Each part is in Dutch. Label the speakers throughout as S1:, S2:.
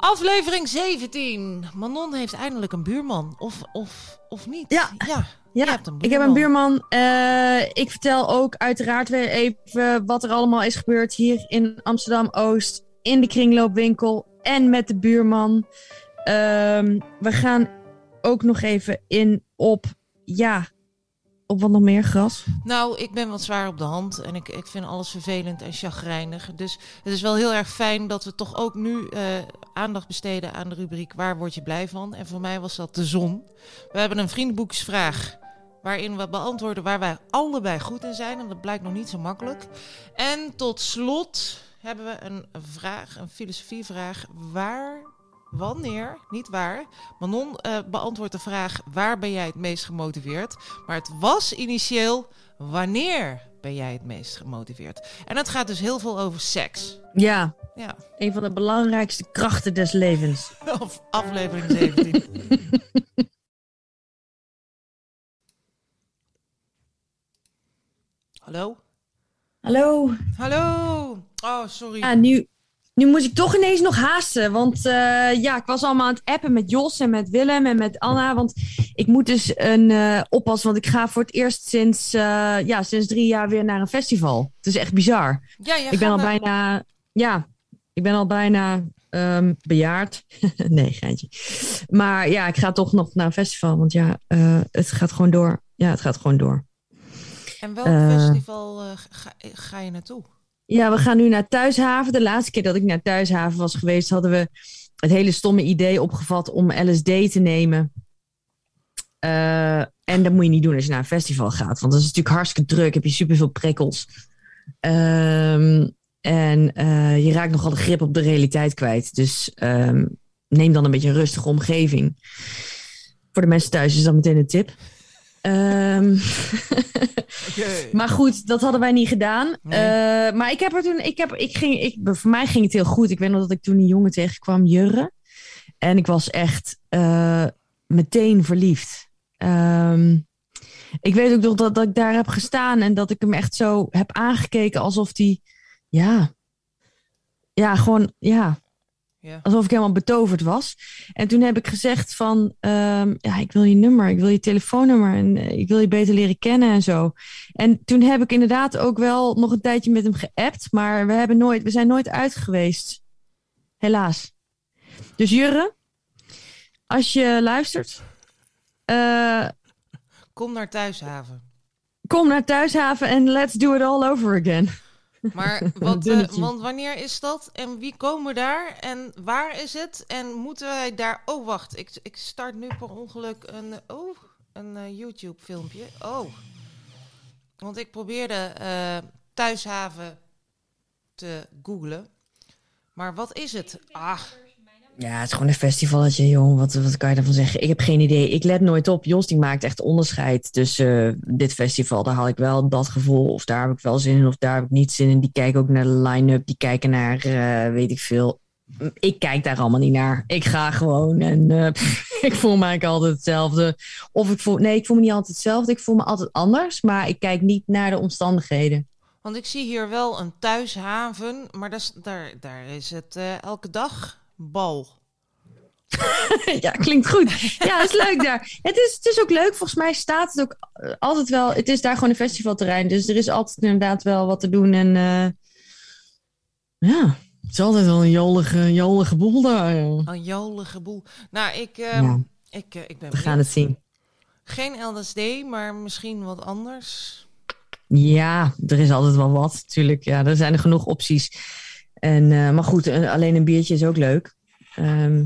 S1: Aflevering 17. Manon heeft eindelijk een buurman. Of, of, of niet?
S2: Ja.
S1: ja.
S2: Ik heb een
S1: buurman.
S2: Eh, ik vertel ook uiteraard weer even wat er allemaal is gebeurd hier in Amsterdam-Oost. In de kringloopwinkel en met de buurman. Ehm, we gaan ook nog even in op, ja, op wat nog meer gras.
S1: Nou, ik ben wat zwaar op de hand en ik, ik vind alles vervelend en chagrijnig. Dus het is wel heel erg fijn dat we toch ook nu eh, aandacht besteden aan de rubriek Waar word je blij van? En voor mij was dat de zon. We hebben een vriendenboeksvraag waarin we beantwoorden waar wij allebei goed in zijn. En dat blijkt nog niet zo makkelijk. En tot slot hebben we een vraag, een filosofievraag. Waar, wanneer, niet waar. Manon eh, beantwoordt de vraag waar ben jij het meest gemotiveerd? Maar het was initieel wanneer ben jij het meest gemotiveerd? En het gaat dus heel veel over seks.
S2: Ja,
S1: Ja,
S2: een van de belangrijkste krachten des levens.
S1: of aflevering 17. Hallo?
S2: Hallo.
S1: Hallo! Oh, sorry.
S2: Ja, nu, nu moest ik toch ineens nog haasten. Want eh, ja, ik was allemaal aan het appen met Jos en met Willem en met Anna. Want ik moet dus een eh oppassen. Want ik ga voor het eerst sinds, eh, ja, sinds drie jaar weer naar een festival. Het is echt bizar.
S1: ja,
S2: ik ben al
S1: naar-
S2: bijna, ja, ik ben al bijna ehm, bejaard. nee, geintje. Maar ja, ik ga toch nog naar een festival. Want ja, het gaat gewoon door. Ja, het gaat gewoon door.
S1: En welk festival ga, ga je naartoe?
S2: Ja, we gaan nu naar Thuishaven. De laatste keer dat ik naar Thuishaven was geweest, hadden we het hele stomme idee opgevat om LSD te nemen. Eh, en dat moet je niet doen als je naar een festival gaat. Want dat is natuurlijk hartstikke druk. Heb je superveel prikkels. Ehm, en eh, je raakt nogal de grip op de realiteit kwijt. Dus ehm, neem dan een beetje een rustige omgeving. Voor de mensen thuis is dat meteen een tip. Ehm, maar goed, dat hadden wij niet gedaan.
S1: Nee.
S2: Eh, maar ik heb er toen, ik heb, ik ging, ik, voor mij ging het heel goed. Ik weet nog dat ik toen een jongen tegenkwam, Jurre. En ik was echt eh, meteen verliefd. Ehm, ik weet ook nog dat, dat ik daar heb gestaan en dat ik hem echt zo heb aangekeken alsof hij, ja, ja, gewoon, ja,
S1: Ja.
S2: alsof ik helemaal betoverd was. En toen heb ik gezegd van, ehm, ja, ik wil je nummer, ik wil je telefoonnummer en eh, ik wil je beter leren kennen en zo. En toen heb ik inderdaad ook wel nog een tijdje met hem geappt, maar we, hebben nooit, we zijn nooit uit geweest. Helaas. Dus Jurre, als je luistert, eh,
S1: Kom naar Thuishaven.
S2: kom naar Thuishaven en let's do it all over again.
S1: Maar wat, eh, want wanneer is dat? En wie komen daar? En waar is het? En moeten wij daar... Oh, wacht. Ik, ik start nu per ongeluk een, oh, een eh, YouTube filmpje. Oh. Want ik probeerde eh, Thuishaven te googlen. Maar wat is het? Ah,
S2: Ja, het is gewoon een festivalletje, joh. Wat, wat kan je daarvan zeggen? Ik heb geen idee. Ik let nooit op. Jos die maakt echt onderscheid tussen dit festival. Daar haal ik wel dat gevoel. Of daar heb ik wel zin in, of daar heb ik niet zin in. Die kijken ook naar de line-up. Die kijken naar, eh, weet ik veel. Ik kijk daar allemaal niet naar. Ik ga gewoon en eh, ik voel me eigenlijk altijd hetzelfde. Of ik voel, nee, ik voel me niet altijd hetzelfde. Ik voel me altijd anders. Maar ik kijk niet naar de omstandigheden.
S1: want ik zie hier wel een thuishaven. Maar daar, daar is het eh, elke dag bal.
S2: ja, klinkt goed. Ja, het is leuk daar. Het is, het is ook leuk. Volgens mij staat het ook eh, altijd wel. Het is daar gewoon een festivalterrein. Dus er is altijd inderdaad wel wat te doen. En eh, ja, het is altijd wel een jolige, jolige boel daar.
S1: Een jolige boel. Nou, ik, eh,
S2: Ja.
S1: ik, ik ben
S2: We gaan het zien.
S1: Geen LSD, maar misschien wat anders.
S2: Ja, er is altijd wel wat natuurlijk. Ja, er zijn er genoeg opties. En, eh, maar goed, alleen een biertje is ook leuk. Ehm,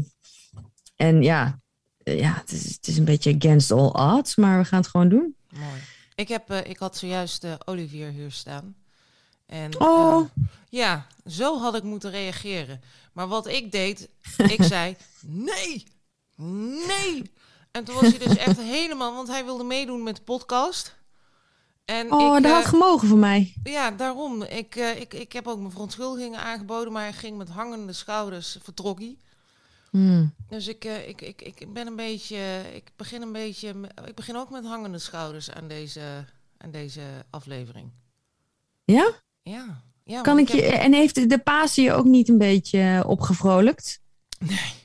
S2: en ja, eh, ja het, is, het is een beetje against all odds. Maar we gaan het gewoon doen.
S1: Mooi. Ik, heb, eh, ik had zojuist eh, Olivier hier staan. En,
S2: Oh.
S1: eh, ja, zo had ik moeten reageren. Maar wat ik deed, ik zei nee, nee. En toen was hij dus echt helemaal, want hij wilde meedoen met de podcast. En
S2: Oh,
S1: ik,
S2: dat
S1: eh,
S2: had gemogen van mij.
S1: ja, daarom. Ik, eh, ik, ik heb ook mijn verontschuldigingen aangeboden, maar hij ging met hangende schouders, vertrok hij.
S2: Hmm.
S1: Dus ik, eh, ik, ik, ik ben een beetje, ik begin een beetje, ik begin ook met hangende schouders aan deze, aan deze aflevering.
S2: Ja?
S1: Ja. ja
S2: Kan ik je, en heeft de Pasen je ook niet een beetje eh, opgevrolijkt?
S1: Nee.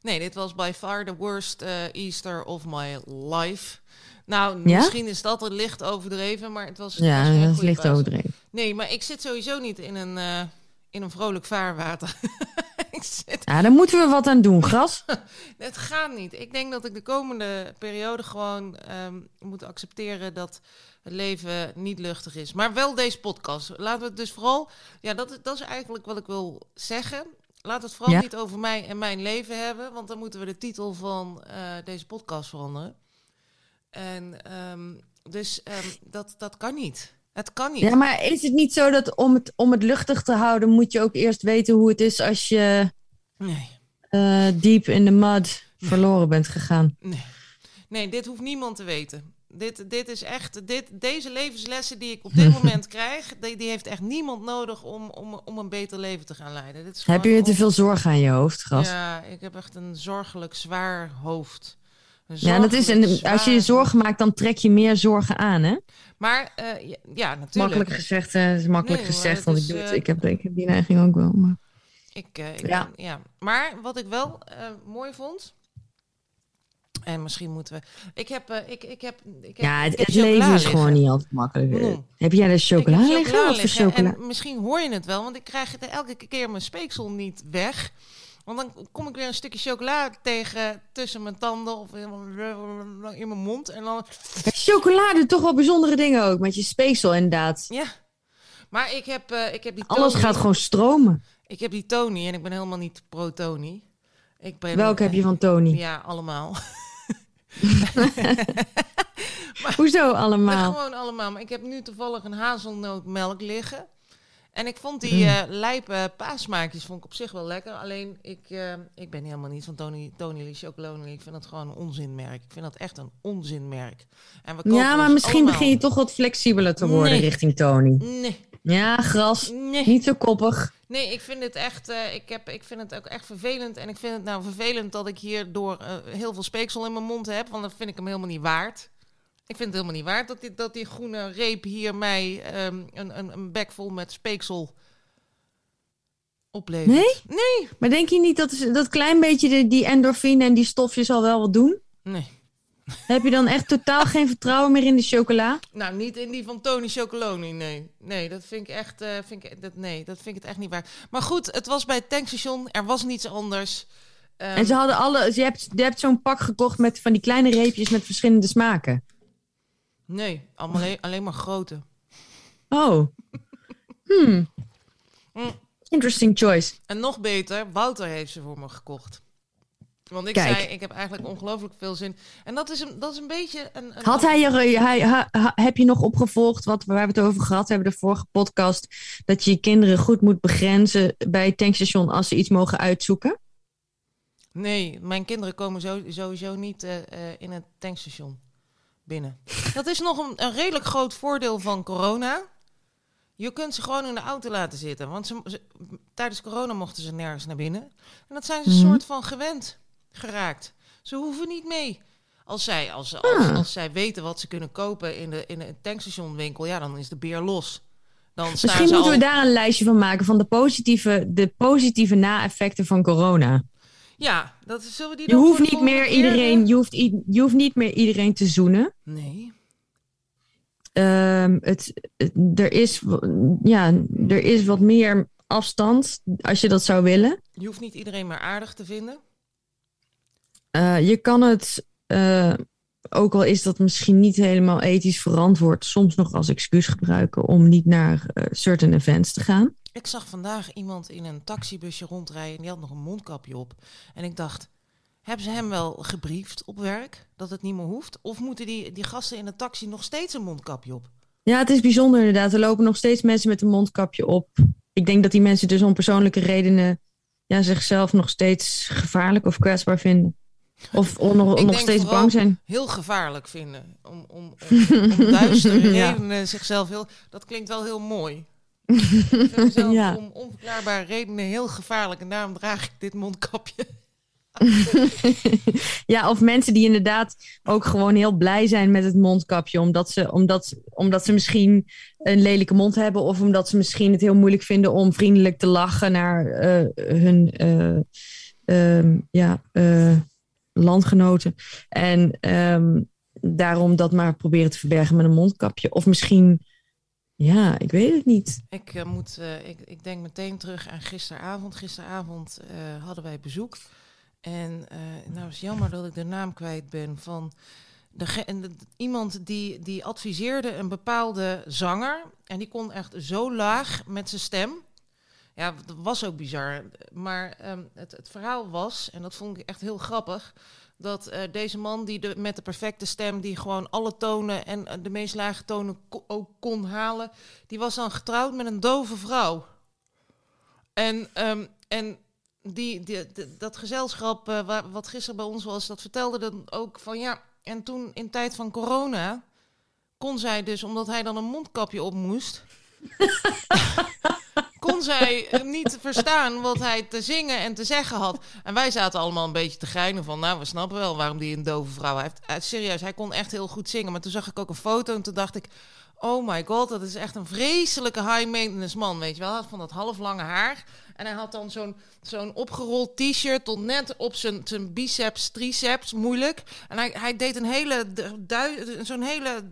S1: Nee, dit was by far the worst eh, Easter of my life. Nou,
S2: Ja?
S1: misschien is dat het licht overdreven, maar het was. het
S2: Ja,
S1: was
S2: dat is licht overdreven.
S1: Nee, maar ik zit sowieso niet in een, eh, in een vrolijk vaarwater. ik zit,
S2: Ja, daar moeten we wat aan doen, gras.
S1: het gaat niet. Ik denk dat ik de komende periode gewoon ehm, moet accepteren dat het leven niet luchtig is. Maar wel deze podcast. Laten we het dus vooral. Ja, dat, is- dat is eigenlijk wat ik wil zeggen. Laat het vooral
S2: Ja.
S1: niet over mij en mijn leven hebben, want dan moeten we de titel van eh, deze podcast veranderen. En ehm, dus ehm, dat, dat kan niet. Het kan niet.
S2: Ja, maar is het niet zo dat om het, om het luchtig te houden, moet je ook eerst weten hoe het is als je
S1: Nee.
S2: eh diep in de mud verloren bent gegaan?
S1: Nee. nee, dit hoeft niemand te weten. Dit, dit is echt, dit, deze levenslessen die ik op dit moment krijg, die, die heeft echt niemand nodig om, om, om een beter leven te gaan leiden. Dit is
S2: Heb je te veel zorgen aan je hoofd, gras? Ja,
S1: Ja, ik heb echt een zorgelijk zwaar hoofd. Een
S2: dat is
S1: zorgelijk
S2: als je je zorgen maakt, dan trek je meer zorgen aan, hè?
S1: Maar eh, ja, ja, natuurlijk.
S2: Makkelijk gezegd, hè? Het is makkelijk
S1: Nee,
S2: gezegd,
S1: het
S2: want
S1: is,
S2: ik doe het.
S1: eh,
S2: Ik heb, ik heb die neiging ook wel. Maar...
S1: Ik, eh, ik
S2: Ja.
S1: ja. ja. Maar wat ik wel eh, mooi vond. En misschien moeten we. Ik heb. eh, ik, ik heb, ik heb
S2: Ja,
S1: ik
S2: het,
S1: heb
S2: het leven is
S1: liggen.
S2: gewoon niet altijd makkelijk.
S1: Mm.
S2: Heb jij de chocola liggen? Wat voor
S1: liggen
S2: chocola?
S1: En misschien hoor je het wel, want ik krijg het elke keer mijn speeksel niet weg. Want dan kom ik weer een stukje chocola tegen tussen mijn tanden of in mijn- mond. En dan.
S2: Chocola doet toch wel bijzondere dingen ook, met je speeksel inderdaad.
S1: Ja. Maar ik heb, eh, ik heb die
S2: Alles
S1: Tony-
S2: gaat gewoon stromen.
S1: Ik heb die Tony en ik ben helemaal niet pro-Tony. Ik ben,
S2: Welke heb je van Tony?
S1: Ja, allemaal.
S2: Hoezo allemaal?
S1: gewoon allemaal. Maar ik heb nu toevallig een hazelnootmelk liggen. En ik vond die eh lijpe paasmaakjes vond ik op zich wel lekker. Alleen ik, eh, ik ben helemaal niet van Tony, Tony Lee Chocolonely. Ik vind dat gewoon een onzinmerk. Ik vind dat echt een onzinmerk. En we kopen
S2: Ja, maar misschien
S1: allemaal-
S2: begin je toch wat flexibeler te worden
S1: Nee.
S2: richting Tony.
S1: Nee,
S2: Ja, gras.
S1: nee.
S2: Niet zo koppig.
S1: Nee, ik vind het echt. eh, ik, heb, ik vind het ook echt vervelend. En ik vind het nou vervelend dat ik hierdoor heel veel speeksel in mijn mond heb. Want dan vind ik hem helemaal niet waard. Ik vind het helemaal niet waard dat die, dat die groene reep hier mij ehm, een, een, een bek vol met speeksel oplevert.
S2: Nee?
S1: Nee.
S2: Maar denk je niet dat dat klein beetje de, die endorfine en die stofjes al wel wat doen?
S1: Nee.
S2: Heb je dan echt totaal geen vertrouwen meer in de chocola?
S1: Nou, niet in die van Tony Chocoloni, nee. Nee, dat vind ik echt, eh, vind ik, dat, nee, dat vind ik het echt niet waar. Maar goed, het was bij het tankstation, er was niets anders. Ehm,
S2: En ze hadden alle. Je hebt, je hebt zo'n pak gekocht met van die kleine reepjes met verschillende smaken.
S1: Nee, allemaal alleen, alleen maar grote.
S2: Oh. Hmm.
S1: Mm.
S2: Interesting choice.
S1: En nog beter, Wouter heeft ze voor me gekocht. Want ik
S2: Kijk.
S1: zei, ik heb eigenlijk ongelooflijk veel zin. En dat is een, dat is een beetje een... een
S2: Had hij je, hij, ha- ha- heb je nog opgevolgd wat waar we het over gehad hebben, de vorige podcast, dat je je kinderen goed moet begrenzen bij het tankstation als ze iets mogen uitzoeken?
S1: Nee, mijn kinderen komen zo, sowieso niet eh, eh, in het tankstation binnen. Dat is nog een, een redelijk groot voordeel van corona. Je kunt ze gewoon in de auto laten zitten. Want ze, ze- tijdens corona mochten ze nergens naar binnen. En dat zijn ze een
S2: Mhm.
S1: soort van gewend geraakt. Ze hoeven niet mee. Als zij, als, als,
S2: Ah.
S1: als zij weten wat ze kunnen kopen in de, in de tankstationwinkel, ja, dan is de beer los. Dan staan
S2: Misschien
S1: ze
S2: moeten
S1: al,
S2: we daar een lijstje van maken van de positieve, de positieve na-effecten van corona.
S1: Ja, dat zullen we die
S2: Je hoeft niet meer iedereen,
S1: eh?
S2: je hoeft, je hoeft niet meer iedereen te zoenen.
S1: Nee.
S2: Ehm, het, er, is, ja, er is wat meer afstand als je dat zou willen.
S1: Je hoeft niet iedereen maar aardig te vinden.
S2: Eh, je kan het, eh, ook al is dat misschien niet helemaal ethisch verantwoord, soms nog als excuus gebruiken om niet naar certain events te gaan.
S1: Ik zag vandaag iemand in een taxibusje rondrijden en die had nog een mondkapje op. En ik dacht, hebben ze hem wel gebriefd op werk dat het niet meer hoeft? Of moeten die, die gasten in de taxi nog steeds een mondkapje op?
S2: Ja, het is bijzonder inderdaad. Er lopen nog steeds mensen met een mondkapje op. Ik denk dat die mensen dus om persoonlijke redenen ja, zichzelf nog steeds gevaarlijk of kwetsbaar vinden. Of on- nog, steeds bang zijn.
S1: Heel gevaarlijk vinden. Om, om, om, om duistere
S2: Ja.
S1: redenen zichzelf heel... Dat klinkt wel heel mooi. Ik vind mezelf
S2: Ja.
S1: om onverklaarbare redenen heel gevaarlijk. En daarom draag ik dit mondkapje.
S2: Ja, of mensen die inderdaad ook gewoon heel blij zijn met het mondkapje. Omdat ze, omdat, omdat ze misschien een lelijke mond hebben. Of omdat ze misschien het heel moeilijk vinden om vriendelijk te lachen naar eh, hun, eh, ehm, ja, eh, landgenoten. En ehm, daarom dat maar proberen te verbergen met een mondkapje. Of misschien, ja, ik weet het niet.
S1: Ik, eh, moet, eh, ik, ik denk meteen terug aan gisteravond. Gisteravond eh, hadden wij bezoek. En nou is jammer dat ik de naam kwijt ben van de- iemand die, die adviseerde een bepaalde zanger. En die kon echt zo laag met zijn stem. Ja, dat was ook bizar. Maar ehm, het, het verhaal was, en dat vond ik echt heel grappig, dat eh, deze man die de, met de perfecte stem, die gewoon alle tonen en eh, de meest lage tonen ook kon halen, die was dan getrouwd met een dove vrouw. En, ehm, en die, die, dat gezelschap eh, wa- wat gisteren bij ons was, dat vertelde dan ook van ja. En toen in tijd van corona kon zij dus, omdat hij dan een mondkapje op moest, kon zij niet verstaan wat hij te zingen en te zeggen had. En wij zaten allemaal een beetje te geinen van, nou, we snappen wel waarom die een dove vrouw heeft. Eh, serieus, hij kon echt heel goed zingen. Maar toen zag ik ook een foto en toen dacht ik, oh my god, dat is echt een vreselijke high maintenance man, weet je wel. Hij had van dat halflange haar. En hij had dan zo'n zo'n opgerold t-shirt tot net op zijn, zijn biceps, triceps, moeilijk. En hij, hij deed een hele, zo'n hele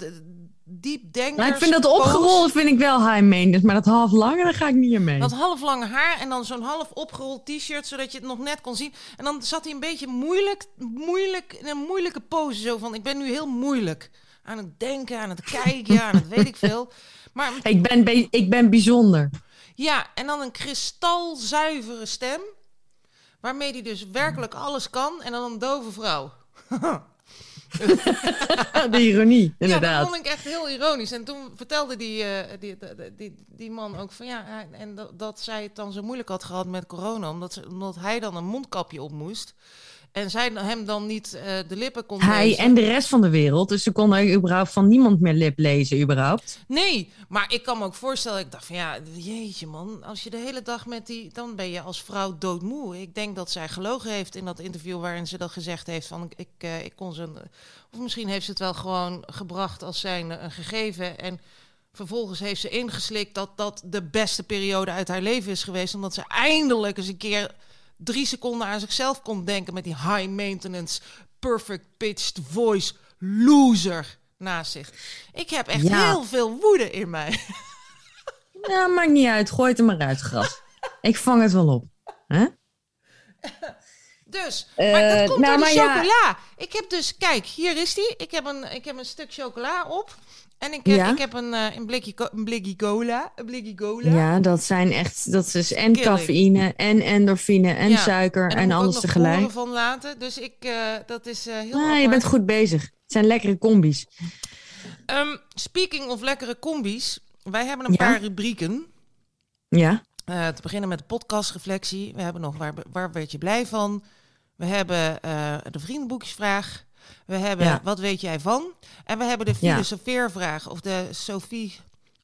S1: diep denker.
S2: Maar ik vind dat opgerold vind ik wel high maintenance. Maar dat half lange, daar ga ik niet mee.
S1: Dat half lange haar en dan zo'n half opgerold t-shirt, zodat je het nog net kon zien. En dan zat hij een beetje moeilijk, moeilijk, in een moeilijke pose. Zo van, ik ben nu heel moeilijk aan het denken, aan het kijken, aan het weet ik veel. Maar
S2: Ik ben, be- ik ben bijzonder.
S1: ja, en dan een kristalzuivere stem, waarmee hij dus werkelijk alles kan. En dan een dove vrouw.
S2: De ironie,
S1: Ja,
S2: inderdaad.
S1: dat vond ik echt heel ironisch. En toen vertelde die, eh, die, die, die, man ook van ja, en dat, dat zij het dan zo moeilijk had gehad met corona, omdat, ze, omdat hij dan een mondkapje op moest. En zij hem dan niet eh, de lippen kon
S2: Hij
S1: lezen.
S2: en de rest van de wereld. Dus ze kon er überhaupt van niemand meer lip lezen, überhaupt.
S1: Nee, maar ik kan me ook voorstellen, ik dacht van ja, jeetje man, als je de hele dag met die, dan ben je als vrouw doodmoe. Ik denk dat zij gelogen heeft in dat interview waarin ze dat gezegd heeft van ik, eh, ik kon ze, of misschien heeft ze het wel gewoon gebracht als zijn een gegeven en vervolgens heeft ze ingeslikt dat dat de beste periode uit haar leven is geweest, omdat ze eindelijk eens een keer drie seconden aan zichzelf kon denken met die high maintenance, perfect pitched voice loser naast zich. Ik heb echt
S2: Ja.
S1: heel veel woede in mij.
S2: Ja, maakt niet uit. Gooi het er maar uit, gras. ik vang het wel op.
S1: Dus,
S2: Eh,
S1: maar dat komt
S2: nou,
S1: door de
S2: ja.
S1: chocola. Ik heb dus, kijk, hier is die. Ik heb een, ik heb een stuk chocola op. En ik heb,
S2: Ja.
S1: ik heb een, eh, een, blikje, een blikje cola. Een blikje cola.
S2: Ja, dat zijn echt... Dat is en
S1: Killing.
S2: cafeïne en endorfine en
S1: Ja.
S2: suiker en, alles tegelijk.
S1: van laten. Dus ik, eh, dat is eh, heel
S2: Ah, je bent goed bezig. Het zijn lekkere combi's.
S1: Ehm, speaking of lekkere combi's. Wij hebben een
S2: Ja.
S1: paar rubrieken.
S2: Ja,
S1: Eh, te beginnen met de podcastreflectie. We hebben nog waar, waar werd je blij van? We hebben eh, de vriendenboekjesvraag. We hebben
S2: Ja.
S1: wat weet jij van? En we hebben de filosofeervraag of de Sophie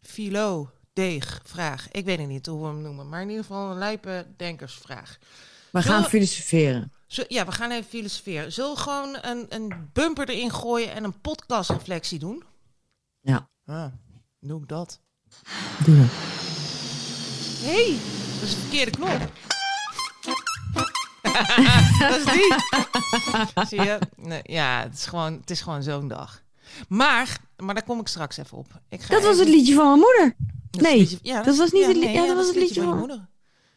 S1: Philo deegvraag. Ik weet het niet hoe we hem noemen, maar in ieder geval een lijpe denkersvraag.
S2: we gaan
S1: Zullen-
S2: filosoferen.
S1: Zo, ja, we gaan even filosoferen. Zullen we gewoon een, een bumper erin gooien en een podcastreflectie doen?
S2: Ja,
S1: Ah, doe ik dat.
S2: doe dat.
S1: Hé, hey, dat is de verkeerde knop. dat is die. Zie je? Nee, ja, het is gewoon, het is gewoon zo'n dag. Maar, maar daar kom ik straks even op. Ik ga
S2: Dat was het liedje van mijn moeder.
S1: dat
S2: nee,
S1: het liedje- ja,
S2: dat was niet het li-
S1: nee,
S2: ja, dat was het liedje
S1: van
S2: van-
S1: moeder.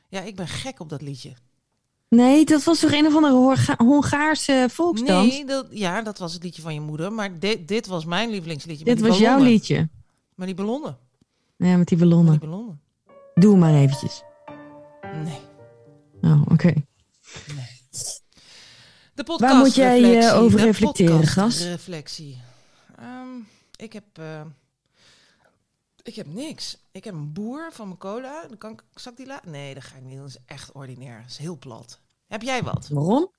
S1: Ja, ik ben gek op dat liedje.
S2: Nee, dat was toch een of andere Honga- Hongaarse volksdans?
S1: Nee, dat, ja, dat was het liedje van je moeder. Maar dit, dit was mijn lievelingsliedje.
S2: Dit was jouw liedje.
S1: Met die ballonnen.
S2: Ja, met die
S1: Met
S2: ballonnen.
S1: die ballonnen.
S2: Doe maar eventjes.
S1: Nee.
S2: Oh, oké.
S1: De podcast
S2: Waar moet jij, eh,
S1: reflectie,
S2: over
S1: de
S2: reflecteren,
S1: podcast
S2: Gas?
S1: Reflectie. Ehm, ik heb, eh, ik heb niks. Ik heb een boer van mijn cola. Dan kan ik, zal ik die laten? Nee, dat ga ik niet. Dat is echt ordinair. Dat is heel plat. Heb jij wat?
S2: Waarom?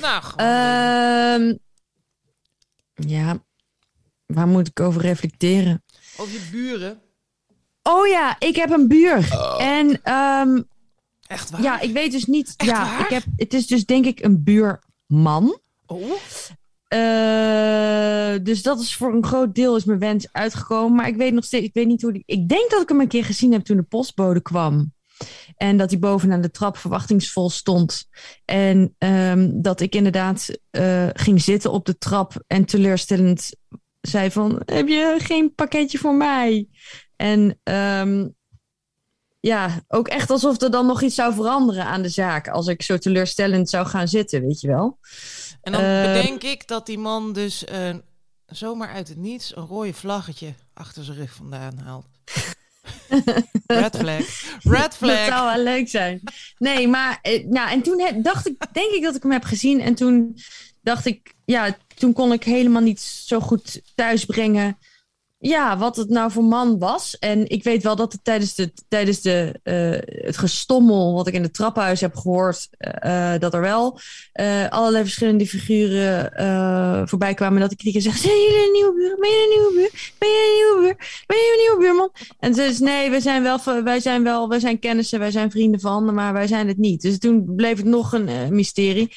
S1: Nou, gewoon.
S2: Ehm ja, waar moet ik over reflecteren?
S1: over je buren.
S2: Oh ja, ik heb een buur. En ehm,
S1: Echt waar?
S2: ja, ik weet dus niet.
S1: Echt
S2: ja,
S1: waar?
S2: ik heb, het is dus denk ik een buurman.
S1: Oh,
S2: Eh, dus dat is voor een groot deel is mijn wens uitgekomen. Maar ik weet nog steeds, ik weet niet hoe die. Ik denk dat ik hem een keer gezien heb toen de postbode kwam. En dat hij bovenaan de trap verwachtingsvol stond. En ehm, dat ik inderdaad eh, ging zitten op de trap en teleurstellend zei van... Heb je geen pakketje voor mij? En ehm, ja, ook echt alsof er dan nog iets zou veranderen aan de zaak... als ik zo teleurstellend zou gaan zitten, weet je wel.
S1: En dan
S2: Eh,
S1: bedenk ik dat die man dus eh, zomaar uit het niets een rode vlaggetje achter zijn rug vandaan haalt. Red flag. Red
S2: Dat
S1: flag.
S2: zou wel leuk zijn. Nee, maar eh, nou, en toen he- dacht ik, denk ik dat ik hem heb gezien. En toen dacht ik, ja, toen kon ik helemaal niet zo goed thuisbrengen. Ja, wat het nou voor man was. En ik weet wel dat het tijdens, de, tijdens de, eh, het gestommel wat ik in het trappenhuis heb gehoord, eh, dat er wel eh, allerlei verschillende figuren eh, voorbij kwamen. Dat ik iedere keer zeg, zijn jullie een nieuwe buur? Ben je een nieuwe buur? Ben je een nieuwe buur? Ben je een nieuwe buurman? En ze is nee, wij zijn wel, wij zijn wel, wij zijn kennissen, wij zijn vrienden van, maar wij zijn het niet. Dus toen bleef het nog een eh, mysterie.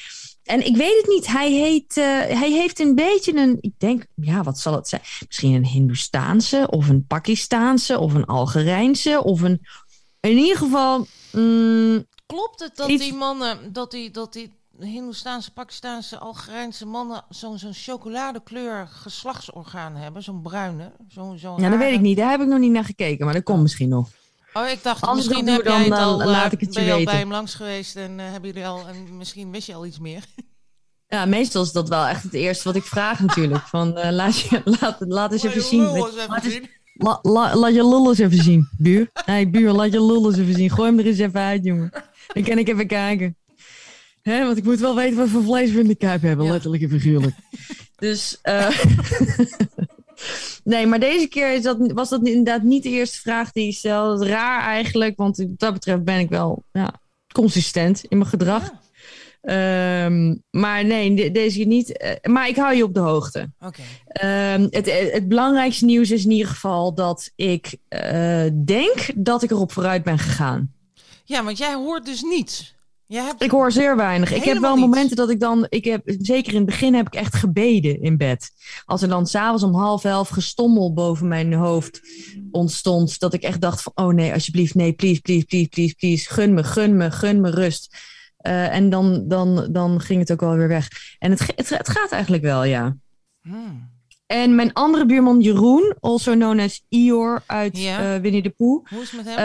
S2: En ik weet het niet. Hij, heet, eh, hij heeft een beetje een, ik denk, ja, wat zal het zijn? Misschien een Hindoestaanse of een Pakistaanse of een Algerijnse of een, in ieder geval, mm,
S1: Klopt het dat
S2: Iets-
S1: die mannen, dat die, dat die Hindoestaanse, Pakistaanse, Algerijnse mannen zo'n zo'n chocoladekleur geslachtsorgaan hebben? Zo'n bruine? Zo'n zo'n
S2: ja, dat weet ik niet. Daar heb ik nog niet naar gekeken, maar dat komt misschien nog.
S1: Oh, ik dacht,
S2: Anders
S1: misschien heb jij
S2: dan,
S1: het
S2: eh,
S1: al,
S2: laat
S1: eh,
S2: ik het je
S1: ben je al bij hem langs geweest en eh, hebben jullie al, en misschien wist je al iets meer.
S2: Ja, meestal is dat wel echt het eerste wat ik vraag natuurlijk. Van, laat, je, laat, laat eens even zien. laat eens-
S1: zien.
S2: La, la- laat je lul eens even zien, buur. hey, buur, laat je lul eens even zien. Gooi hem er eens even uit, jongen. Dan kan ik even kijken. Hè, want ik moet wel weten wat voor vlees we in de kuip hebben,
S1: Ja.
S2: letterlijk en figuurlijk. Dus, eh, nee, maar deze keer is dat, was dat inderdaad niet de eerste vraag die ik stel. Dat is raar eigenlijk, want wat dat betreft ben ik wel ja, consistent in mijn gedrag.
S1: Ja,
S2: Ehm, maar nee, de- deze keer niet. Eh, maar ik hou je op de hoogte. Ehm, het, het belangrijkste nieuws is in ieder geval dat ik eh, denk dat ik erop vooruit ben gegaan.
S1: Ja, want jij hoort dus niets. Hebt...
S2: Ik hoor zeer weinig. ik heb wel
S1: niets.
S2: momenten dat ik dan, ik heb, zeker in het begin heb ik echt gebeden in bed. Als er dan s'avonds om half elf gestommel boven mijn hoofd ontstond, dat ik echt dacht van, oh nee, alsjeblieft, nee, please, please, please, please, please, gun me, gun me, gun me rust. Eh, en dan, dan, dan ging het ook wel weer weg. En het, het gaat eigenlijk wel, ja.
S1: Hmm.
S2: En mijn andere buurman Jeroen, also known as Ior uit
S1: Ja.
S2: eh, Winnie de Pooh.
S1: Hoe is het met hem?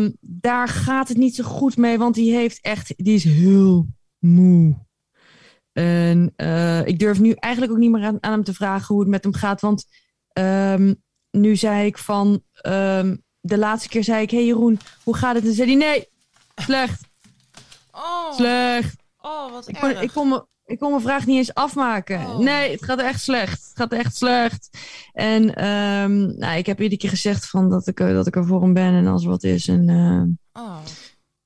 S2: Ehm, daar gaat het niet zo goed mee, want die heeft echt, die is heel moe. En eh, ik durf nu eigenlijk ook niet meer aan, aan hem te vragen hoe het met hem gaat, want ehm, nu zei ik van, ehm, de laatste keer zei ik, hey Jeroen, hoe gaat het? En zei hij, nee, slecht,
S1: oh,
S2: slecht.
S1: oh, wat
S2: Ik kon,
S1: erg.
S2: ik, kon me, ik kon mijn vraag niet eens afmaken.
S1: Oh.
S2: Nee, het gaat echt slecht. Het gaat echt slecht. En ehm, nou, ik heb iedere keer gezegd van dat, ik, dat ik er voor hem ben en als er wat is. En, eh,
S1: Oh.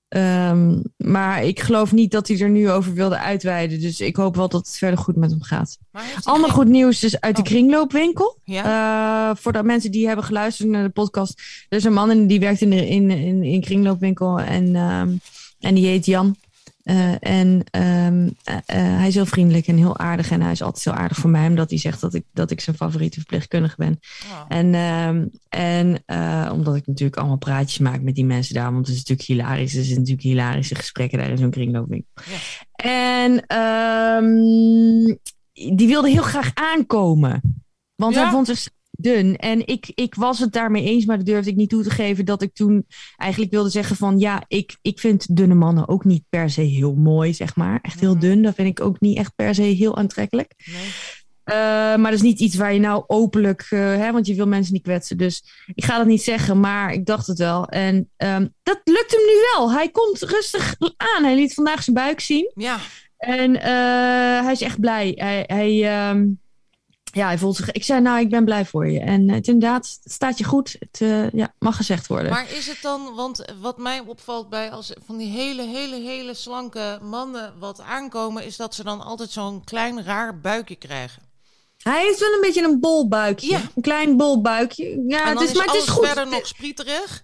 S2: ehm, maar ik geloof niet dat hij er nu over wilde uitweiden. Dus ik hoop wel dat het verder goed met hem gaat. Ander
S1: geen-
S2: goed nieuws is uit de
S1: Oh.
S2: kringloopwinkel.
S1: Ja?
S2: Eh, voor de mensen die hebben geluisterd naar de podcast. Er is een man en die werkt in, de, in, in, in kringloopwinkel. En, ehm, en die heet Jan. Eh, en ehm, eh, eh, hij is heel vriendelijk en heel aardig. En hij is altijd heel aardig voor mij. Omdat hij zegt dat ik, dat ik zijn favoriete verpleegkundige ben.
S1: Oh.
S2: En, ehm, en omdat ik natuurlijk allemaal praatjes maak met die mensen daar. Want het is natuurlijk hilarisch. Er zijn natuurlijk hilarische gesprekken daar in zo'n kringloopwinkel.
S1: Ja.
S2: En ehm, die wilde heel graag aankomen. Want
S1: Ja?
S2: hij vond zich dun. En ik, ik was het daarmee eens, maar dat durfde ik niet toe te geven. Dat ik toen eigenlijk wilde zeggen van... Ja, ik, ik vind dunne mannen ook niet per se heel mooi, zeg maar. Echt heel
S1: Mhm.
S2: dun, dat vind ik ook niet echt per se heel aantrekkelijk.
S1: Nee.
S2: Eh, maar dat is niet iets waar je nou openlijk, eh, hè, want je wil mensen niet kwetsen. Dus ik ga dat niet zeggen, maar ik dacht het wel. En ehm, dat lukt hem nu wel. Hij komt rustig aan. Hij liet vandaag zijn buik zien.
S1: Ja,
S2: En eh, hij is echt blij. Hij, hij, ehm, ja, hij voelt zich. Ik zei, nou, ik ben blij voor je. En het inderdaad, het staat je goed. Het eh, ja, mag gezegd worden.
S1: maar is het dan, want wat mij opvalt bij als van die hele, hele, hele slanke mannen wat aankomen, is dat ze dan altijd zo'n klein raar buikje krijgen.
S2: Hij heeft wel een beetje een bol buikje.
S1: Ja.
S2: Een klein bol buikje. Ja, het is,
S1: is
S2: maar het is goed.
S1: verder nog sprieterig.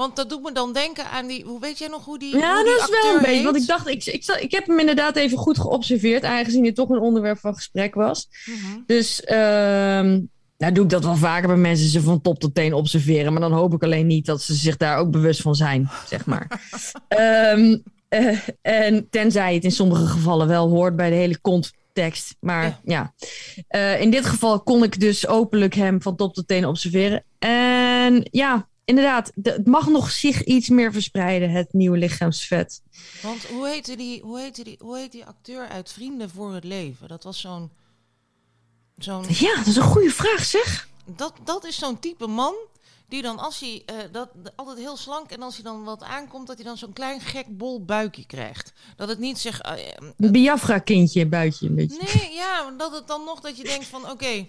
S1: Want dat doet me dan denken aan die, hoe weet jij nog hoe die
S2: Ja,
S1: hoe die
S2: dat is wel een beetje.
S1: heet?
S2: Want ik dacht, ik, ik, ik heb hem inderdaad even goed geobserveerd, aangezien het toch een onderwerp van gesprek was.
S1: Mhm.
S2: Dus ehm, Nou doe ik dat wel vaker bij mensen ze van top tot teen observeren. Maar dan hoop ik alleen niet dat ze zich daar ook bewust van zijn, zeg maar. Ehm, eh, en tenzij het in sommige gevallen wel hoort bij de hele context. Maar ja, Eh, in dit geval kon ik dus openlijk hem van top tot teen observeren. En ja, inderdaad, de- het mag nog zich iets meer verspreiden, het nieuwe lichaamsvet.
S1: Want hoe heette die, hoe heette die, hoe heet die acteur uit Vrienden voor het Leven? Dat was zo'n. zo'n
S2: Ja, dat is een goede vraag, zeg.
S1: dat, dat is zo'n type man. Die dan als hij. eh, dat, altijd heel slank. En als hij dan wat aankomt. dat hij dan zo'n klein gek bol buikje krijgt. Dat het niet zeg. eh, eh,
S2: Een Biafra-kindje, buitje een beetje.
S1: nee, ja, dat het dan nog dat je denkt van. Oké,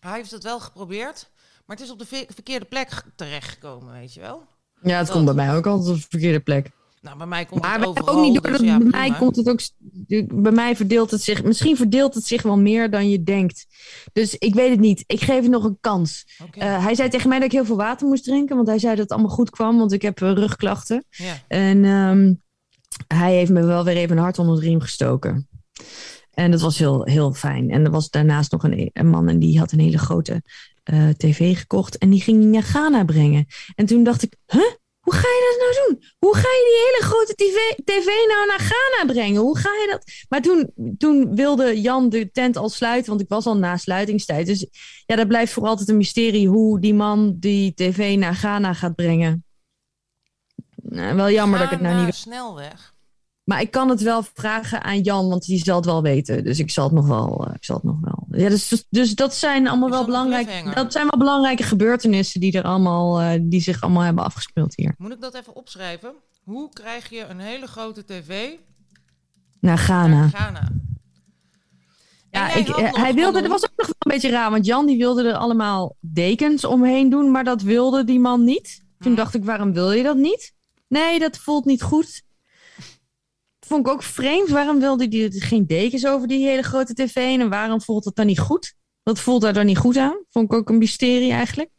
S1: hij heeft het wel geprobeerd. Maar het is op de ve- verkeerde plek ge- terechtgekomen, weet je wel.
S2: Ja, het
S1: Dat-
S2: komt bij mij ook altijd op de verkeerde plek.
S1: Nou, bij mij komt
S2: Maar
S1: het overal.
S2: ook niet door.
S1: dus ja,
S2: bij mij komt het ook. Bij mij verdeelt het zich. Misschien verdeelt het zich wel meer dan je denkt. Dus ik weet het niet. Ik geef het nog een kans. Eh, hij zei tegen mij dat ik heel veel water moest drinken. Want hij zei dat het allemaal goed kwam. Want ik heb eh, rugklachten.
S1: ja.
S2: En ehm, hij heeft me wel weer even een hart onder de riem gestoken. En dat was heel, heel fijn. En er was daarnaast nog een, een man en die had een hele grote eh, tv gekocht. En die ging die naar Ghana brengen. En toen dacht ik, huh? Hoe ga je dat nou doen? Hoe ga je die hele grote tv, tv nou naar Ghana brengen? Hoe ga je dat? Maar toen, toen wilde Jan de tent al sluiten, want ik was al na sluitingstijd. Dus ja, dat blijft voor altijd een mysterie hoe die man die tv naar Ghana gaat brengen. Nou, wel jammer dat ik het nou niet
S1: snelweg.
S2: maar ik kan het wel vragen aan Jan, want die zal het wel weten. Dus ik zal het nog wel. eh, ik zal het nog wel. Ja, dus, dus dat zijn allemaal wel belangrijke. Dat zijn wel belangrijke gebeurtenissen die er allemaal, eh, die zich allemaal hebben afgespeeld hier.
S1: Moet ik dat even opschrijven? Hoe krijg je een hele grote tv
S2: Naar Ghana.
S1: naar Ghana?
S2: Ja, ik, eh, hij wilde. Dat was ook nog wel een beetje raar, want Jan die wilde er allemaal dekens omheen doen, maar dat wilde die man niet. Toen
S1: Mhm.
S2: dacht ik, waarom wil je dat niet? Nee, dat voelt niet goed. Vond ik ook vreemd. Waarom wilde hij geen dekens over die hele grote tv heen? En waarom voelt het dan niet goed? Wat voelt daar dan niet goed aan? Vond ik ook een mysterie eigenlijk.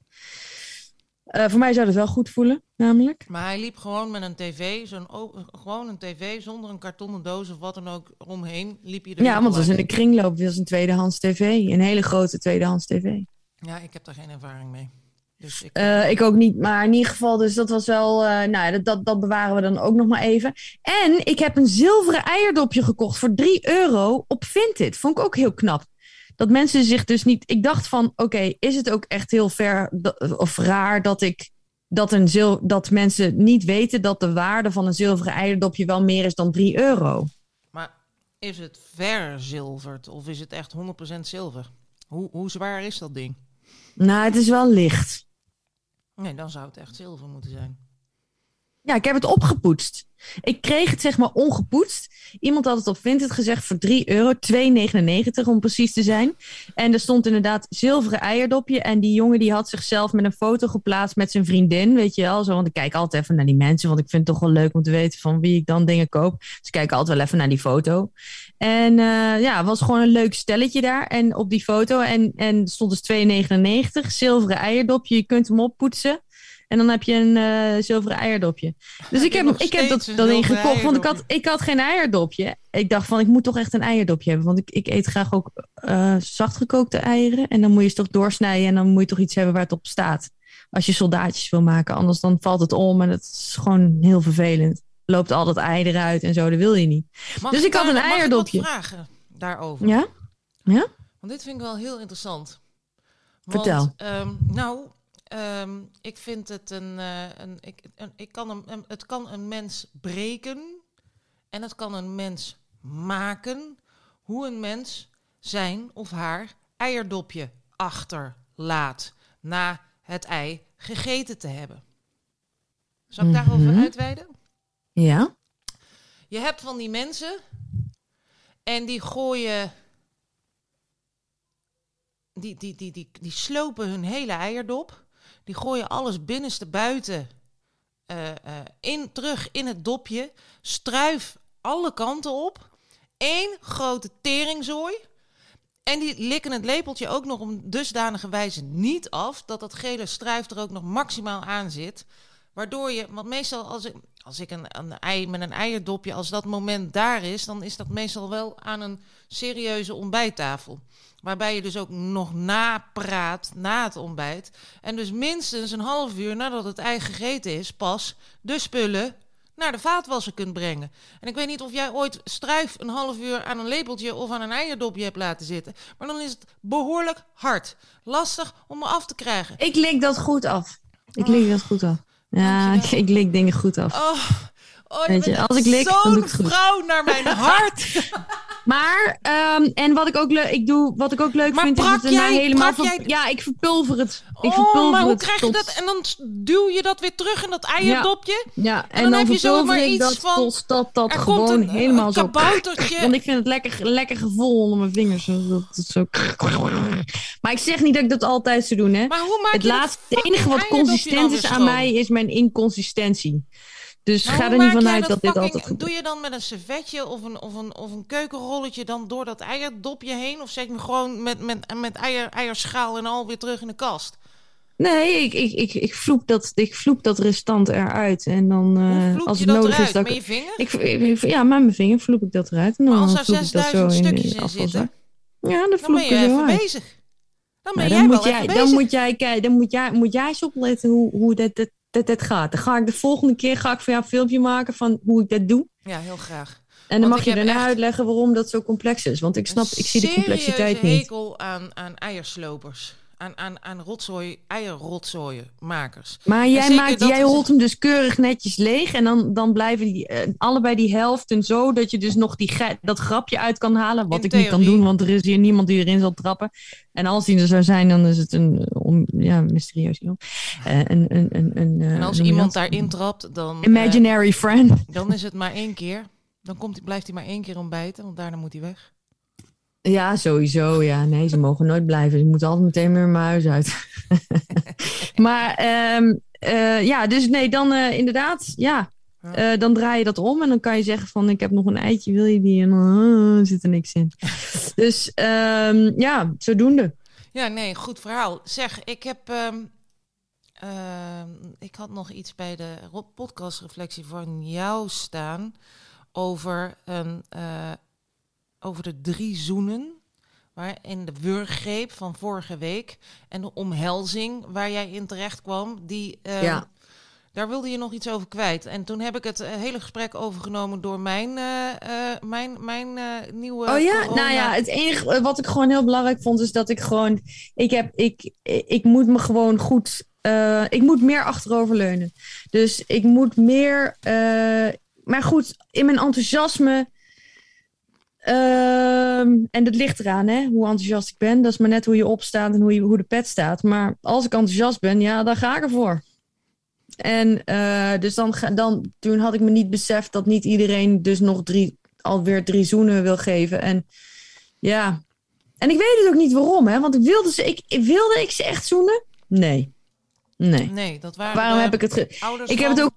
S2: Eh, voor mij zou het wel goed voelen, namelijk.
S1: Maar hij liep gewoon met een tv, zo'n gewoon een tv zonder een kartonnen doos of wat dan ook omheen. Liep je er
S2: Ja, want het was in de kringloop. Het was een tweedehands tv. Een hele grote tweedehands tv.
S1: Ja, ik heb daar geen ervaring mee. Dus ik,
S2: Eh, ik ook niet, maar in ieder geval, dus dat was wel, eh, nou ja, dat, dat, dat bewaren we dan ook nog maar even. En ik heb een zilveren eierdopje gekocht voor 3 euro op Vinted. Vond ik ook heel knap. Dat mensen zich dus niet, ik dacht van, oké, is het ook echt heel ver of raar dat ik, dat, een zil, dat mensen niet weten dat de waarde van een zilveren eierdopje wel meer is dan 3 euro?
S1: Maar is het verzilverd of is het echt 100% zilver? Hoe, hoe zwaar is dat ding?
S2: Nou, het is wel licht.
S1: Nee, dan zou het echt zilver moeten zijn.
S2: Ja, ik heb het opgepoetst. Ik kreeg het zeg maar ongepoetst. Iemand had het op Vinted gezegd voor 3 euro, 2,99 om precies te zijn. En er stond inderdaad zilveren eierdopje. En die jongen die had zichzelf met een foto geplaatst met zijn vriendin, weet je wel. Zo, want ik kijk altijd even naar die mensen, want ik vind het toch wel leuk om te weten van wie ik dan dingen koop. Dus ik kijk altijd wel even naar die foto. En eh, ja, het was gewoon een leuk stelletje daar. En op die foto, en, en stond dus 2,99, zilveren eierdopje. Je kunt hem oppoetsen. En dan heb je een eh, zilveren eierdopje. Dus ik heb, ik heb dat dan gekocht, want ik had,
S1: eierdopje?
S2: ik had geen eierdopje. Ik dacht van, ik moet toch echt een eierdopje hebben. Want ik, ik eet graag ook eh zachtgekookte eieren. En dan moet je ze toch doorsnijden en dan moet je toch iets hebben waar het op staat. Als je soldaatjes wil maken, anders dan valt het om. En dat is gewoon heel vervelend. Loopt al dat ei eruit en zo, dat wil je niet.
S1: Mag
S2: Dus ik had
S1: daar-
S2: een
S1: mag ik
S2: eierdopje.
S1: vragen daarover?
S2: Ja?
S1: Want dit vind ik wel heel interessant.
S2: Vertel.
S1: Ehm, nou, ehm, ik vind het een, eh, een, ik, een, ik kan een, een- het kan een mens breken en het kan een mens maken hoe een mens zijn of haar eierdopje achterlaat na het ei gegeten te hebben. Zal ik daarover
S2: Mhm.
S1: uitweiden?
S2: Ja?
S1: Je hebt van die mensen en die gooien. Die, die, die, die, die slopen hun hele eierdop. Die gooien alles binnenste buiten eh, eh, in, terug in het dopje. Struif alle kanten op. Eén grote teringzooi. En die likken het lepeltje ook nog op dusdanige wijze niet af. Dat dat gele struif er ook nog maximaal aan zit. Waardoor je, want meestal als ik, als ik een, een ei met een eierdopje, als dat moment daar is, dan is dat meestal wel aan een serieuze ontbijttafel. Waarbij je dus ook nog napraat na het ontbijt. En dus minstens een half uur nadat het ei gegeten is, pas de spullen naar de vaatwasser kunt brengen. En ik weet niet of jij ooit struif een half uur aan een lepeltje of aan een eierdopje hebt laten zitten. Maar dan is het behoorlijk hard. Lastig om me af te krijgen.
S2: Ik lik dat goed af. Ik lik dat goed af. Ja, ik, ik lik dingen goed af.
S1: Oh, oh
S2: Weet je, als ik lik,
S1: zo'n
S2: ik het goed.
S1: vrouw naar mijn hart.
S2: Maar, ehm, en wat ik ook leuk, ik doe, wat ik ook leuk
S1: Maar
S2: vind, is het daarna
S1: jij-
S2: helemaal. ver-
S1: jij-
S2: Ja, ik verpulver het. Ik
S1: oh,
S2: verpulver
S1: maar hoe
S2: het
S1: krijg je
S2: tot-
S1: dat? En dan duw je dat weer terug in dat eierdopje?
S2: Ja, en,
S1: dan
S2: dan,
S1: heb je zomaar
S2: ik
S1: iets
S2: dat
S1: van-
S2: tot dat dat
S1: er
S2: gewoon
S1: komt een,
S2: helemaal
S1: een
S2: zo.
S1: kaboutertje.
S2: Want ik vind het lekker, lekker gevoel onder mijn vingers. Zo- Dat het zo. Maar ik zeg niet dat ik dat altijd zou doen, hè?
S1: Maar hoe maak
S2: Het
S1: je dat
S2: laatste, het enige wat consistent is aan mij is mijn inconsistentie. Dus
S1: Maar
S2: ga er niet vanuit dat, dit
S1: fucking-
S2: altijd goed
S1: Doe je dan met een servetje of een, of, een, of een keukenrolletje dan door dat eierdopje heen? Of zeg je gewoon met, met, met eier, eierschaal en al weer terug in de kast?
S2: Nee, ik, ik, ik, ik, vloep dat, ik vloep dat restant eruit. En dan,
S1: vloek
S2: als
S1: je
S2: het nodig
S1: eruit?
S2: is, dat
S1: met
S2: ik,
S1: je vinger?
S2: ik, ik- Ja, met mijn vinger vloep ik dat eruit. En dan
S1: als er
S2: vloep ik dat zo
S1: 6000
S2: in
S1: stukjes in
S2: afvalzak.
S1: zitten,
S2: Ja, dan
S1: dan ben je even
S2: uit.
S1: bezig. Dan ben jij
S2: dan,
S1: wel
S2: moet jij,
S1: bezig.
S2: dan moet jij kijken, dan moet jij, moet jij eens opletten hoe, hoe dat, dat, dat, dat gaat. Dan ga ik de volgende keer ga ik voor jou een filmpje maken van hoe ik dat doe.
S1: Ja, heel graag.
S2: En dan
S1: Want
S2: mag
S1: ik
S2: je
S1: heb
S2: daarna
S1: echt
S2: uitleggen waarom dat zo complex is. Want ik snap, ik zie de complexiteit niet.
S1: hekel aan, aan eierslopers. Aan, aan, aan rotzooi, eierrotzooienmakers.
S2: Maar jij, maakt, jij holt hem dus keurig netjes leeg. En dan, dan blijven die, eh, allebei die helften zo dat je dus nog die dat grapje uit kan halen. Wat
S1: In
S2: ik niet kan doen, want er is hier niemand die erin zal trappen. En als die er zou zijn, dan is het een ja, mysterieus iemand. Eh, een, een, een, een, eh,
S1: En als iemand daarin trapt, dan,
S2: Imaginary friend.
S1: dan is het maar één keer. Dan komt, hij- blijft hij maar één keer ontbijten, want daarna moet hij weg.
S2: Ja, sowieso. Ja, nee, ze mogen nooit blijven. Ze moeten altijd meteen weer mijn huis uit. maar ehm, eh, ja, dus nee, dan eh, inderdaad, ja. Eh, dan draai je dat om en dan kan je zeggen van ik heb nog een eitje, wil je die? En dan zit er niks in. dus ehm, ja, zodoende.
S1: Ja, nee, goed verhaal. Zeg, ik heb. ehm, ik had nog iets bij de podcastreflectie van jou staan. Over, een, over de drie zoenen. Waar in de wurggreep van vorige week. En de omhelzing waar jij in terecht kwam. Die, ehm,
S2: Ja.
S1: Daar wilde je nog iets over kwijt. En toen heb ik het eh, hele gesprek overgenomen door mijn, eh, eh, mijn, mijn nieuwe.
S2: Oh ja,
S1: corona-
S2: nou ja, het enige wat ik gewoon heel belangrijk vond is dat ik gewoon, ik heb, ik, ik moet me gewoon goed, ik moet meer achteroverleunen. Dus ik moet meer, maar goed, in mijn enthousiasme, ehm, en dat ligt eraan, hè, hoe enthousiast ik ben. Dat is maar net hoe je opstaat en hoe, je, hoe de pet staat. Maar als ik enthousiast ben, ja, dan ga ik ervoor. En eh, dus dan, dan, toen had ik me niet beseft dat niet iedereen dus nog drie, alweer drie zoenen wil geven. En ja, en ik weet het ook niet waarom, hè? Want ik wilde ze, ik, wilde ik ze echt zoenen? Nee. Nee.
S1: Nee, dat waren.
S2: Waarom heb ik het? Ik heb het ook.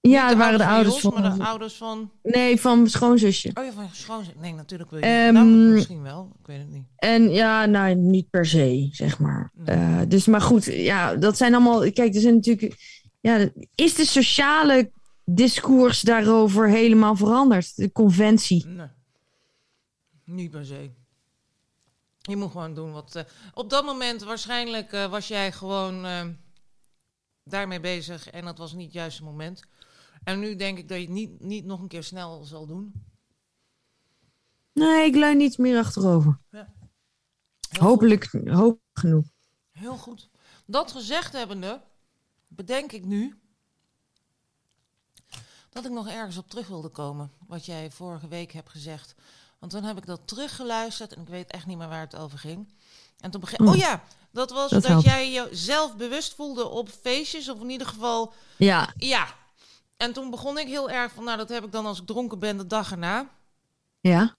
S2: Ja, het waren de ouders
S1: Jos,
S2: van.
S1: Maar de ouders van.
S2: Nee, van mijn schoonzusje.
S1: Oh ja, van schoonzus. Nee, natuurlijk wil je.
S2: Ehm,
S1: nou, misschien wel. Ik weet het niet.
S2: En ja, nou, niet per se, zeg maar.
S1: Nee.
S2: Eh, dus, maar goed, ja, dat zijn allemaal. Kijk, er zijn natuurlijk. Ja, is de sociale discours daarover helemaal veranderd? De conventie.
S1: Nee. Niet per se. Je moet gewoon doen wat. eh, op dat moment waarschijnlijk eh, was jij gewoon daarmee bezig en dat was niet het juiste moment. En nu denk ik dat je het niet, niet nog een keer snel zal doen.
S2: Nee, ik leun niet meer achterover.
S1: Heel
S2: Hopelijk, genoeg.
S1: Heel goed. Dat gezegd hebbende, bedenk ik nu dat ik nog ergens op terug wilde komen. Wat jij vorige week hebt gezegd. Want toen heb ik dat teruggeluisterd en ik weet echt niet meer waar het over ging. En toen begreep
S2: Oh.
S1: Oh ja, dat was
S2: Dat
S1: jij jezelf bewust voelde op feestjes. Of in ieder geval,
S2: Ja,
S1: ja. En toen begon ik heel erg van, nou dat heb ik dan als ik dronken ben de dag erna.
S2: ja.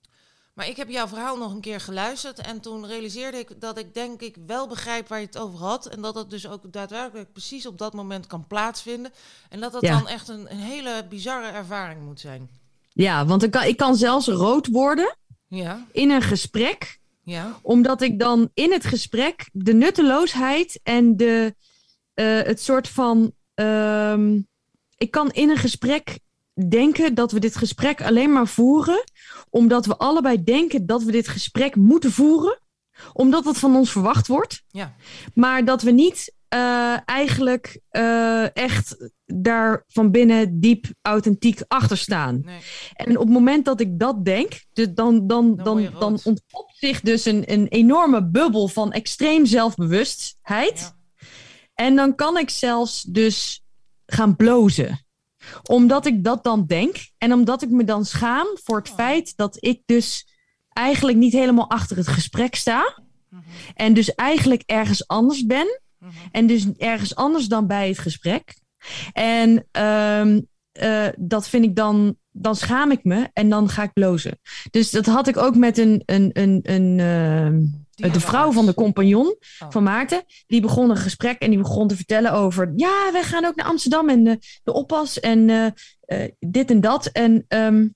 S1: Maar ik heb jouw verhaal nog een keer geluisterd en toen realiseerde ik dat ik denk ik wel begrijp waar je het over had. En dat het dus ook daadwerkelijk precies op dat moment kan plaatsvinden. En dat dat
S2: Ja.
S1: dan echt een, een hele bizarre ervaring moet zijn.
S2: Ja, want ik kan, ik kan zelfs rood worden
S1: Ja,
S2: in een gesprek.
S1: ja,
S2: Omdat ik dan in het gesprek de nutteloosheid en de, eh, het soort van. ehm, ik kan in een gesprek denken dat we dit gesprek alleen maar voeren omdat we allebei denken dat we dit gesprek moeten voeren, omdat het van ons verwacht wordt.
S1: Ja.
S2: Maar dat we niet uh, eigenlijk uh, echt daar van binnen diep authentiek achter staan.
S1: Nee.
S2: En op het moment dat ik dat denk, dus dan, dan,
S1: Dan
S2: dan, ontpopt zich dus een, een enorme bubbel van extreem zelfbewustheid.
S1: Ja.
S2: En dan kan ik zelfs dus gaan blozen. Omdat ik dat dan denk. En omdat ik me dan schaam voor het feit dat ik dus eigenlijk niet helemaal achter het gesprek sta. En dus eigenlijk ergens anders ben.
S1: Mhm.
S2: En dus ergens anders dan bij het gesprek. En ehm, eh, dat vind ik dan, dan schaam ik me en dan ga ik blozen. Dus dat had ik ook met een, een, een, een, ehm, de vrouw van de compagnon
S1: Oh.
S2: van Maarten. Die begon een gesprek en die begon te vertellen over... ja, wij gaan ook naar Amsterdam en eh, de oppas en eh, eh, dit en dat. En ehm,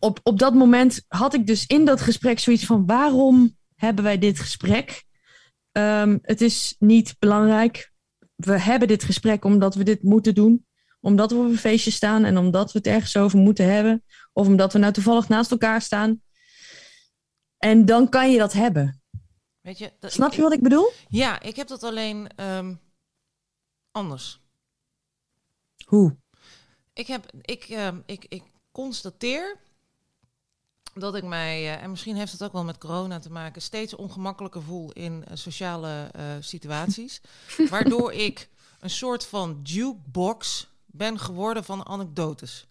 S2: op, op dat moment had ik dus in dat gesprek zoiets van... waarom hebben wij dit gesprek? Ehm, het is niet belangrijk. We hebben dit gesprek omdat we dit moeten doen. Omdat we op een feestje staan en omdat we het ergens over moeten hebben. Of omdat we nou toevallig naast elkaar staan. En dan kan je dat hebben.
S1: Weet je, dat-
S2: Snap
S1: ik-
S2: je wat ik bedoel?
S1: Ja, ik heb dat alleen ehm, anders.
S2: Hoe?
S1: Ik, heb, ik, ehm, ik, ik constateer dat ik mij, eh, en misschien heeft het ook wel met corona te maken, steeds ongemakkelijker voel in eh, sociale eh, situaties. waardoor ik een soort van jukebox ben geworden van anekdotes.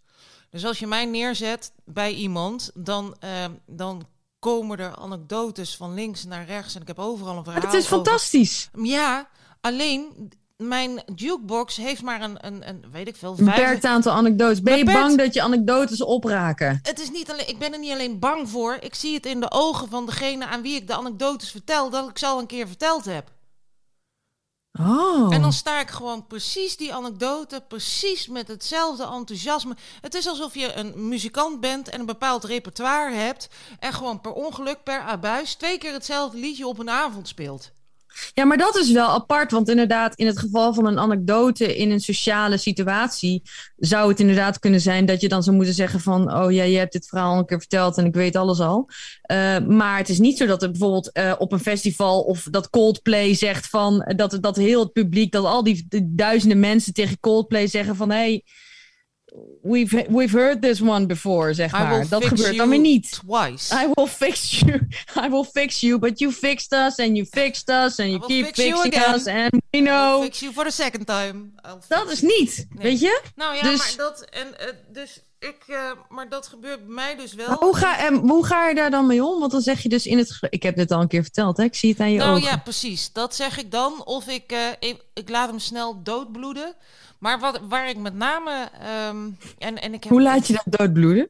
S1: Dus als je mij neerzet bij iemand, dan, ehm, dan komen er anekdotes van links naar rechts. En ik heb overal een verhaal
S2: Het is
S1: over.
S2: fantastisch.
S1: Ja, alleen mijn jukebox heeft maar een, een, een weet ik veel, vijf...
S2: beperkt aantal anekdotes. Ben je bang dat je anekdotes opraken?
S1: Het is niet alleen, ik ben er niet alleen bang voor. Ik zie het in de ogen van degene aan wie ik de anekdotes vertel, dat ik ze al een keer verteld heb.
S2: Oh.
S1: En dan sta ik gewoon precies die anekdote, precies met hetzelfde enthousiasme. Het is alsof je een muzikant bent en een bepaald repertoire hebt. En gewoon per ongeluk, per abuis, twee keer hetzelfde liedje op een avond speelt.
S2: Ja, maar dat is wel apart. Want inderdaad, in het geval van een anekdote in een sociale situatie, zou het inderdaad kunnen zijn dat je dan zou moeten zeggen van, oh ja, je hebt dit verhaal al een keer verteld en ik weet alles al. Eh, maar het is niet zo dat er bijvoorbeeld eh, op een festival of dat Coldplay zegt van, dat, dat heel het publiek, dat al die, duizenden mensen tegen Coldplay zeggen van, hey, we've, we've heard this one before, zeg maar. Dat gebeurt dan
S1: you
S2: weer niet.
S1: Twice.
S2: I will fix you. I will fix you, but you fixed us and you fixed us and you keep
S1: fix you
S2: fixing
S1: again.
S2: us and we
S1: I will
S2: know.
S1: fix you for the second time.
S2: Dat is
S1: you.
S2: niet,
S1: Nee.
S2: weet je?
S1: Nou ja,
S2: Dus-
S1: maar dat en eh, dus ik, eh, maar dat gebeurt bij mij dus wel.
S2: Maar hoe, ga, en hoe ga je daar dan mee om? Want dan zeg je dus in het... Ik heb dit al een keer verteld, hè? Ik zie het aan je
S1: Nou
S2: ogen.
S1: ja, precies. Dat zeg ik dan. Of ik, eh, ik, ik laat hem snel doodbloeden. Maar wat, waar ik met name. ehm, en, en ik heb,
S2: Hoe laat je dat doodbloeden?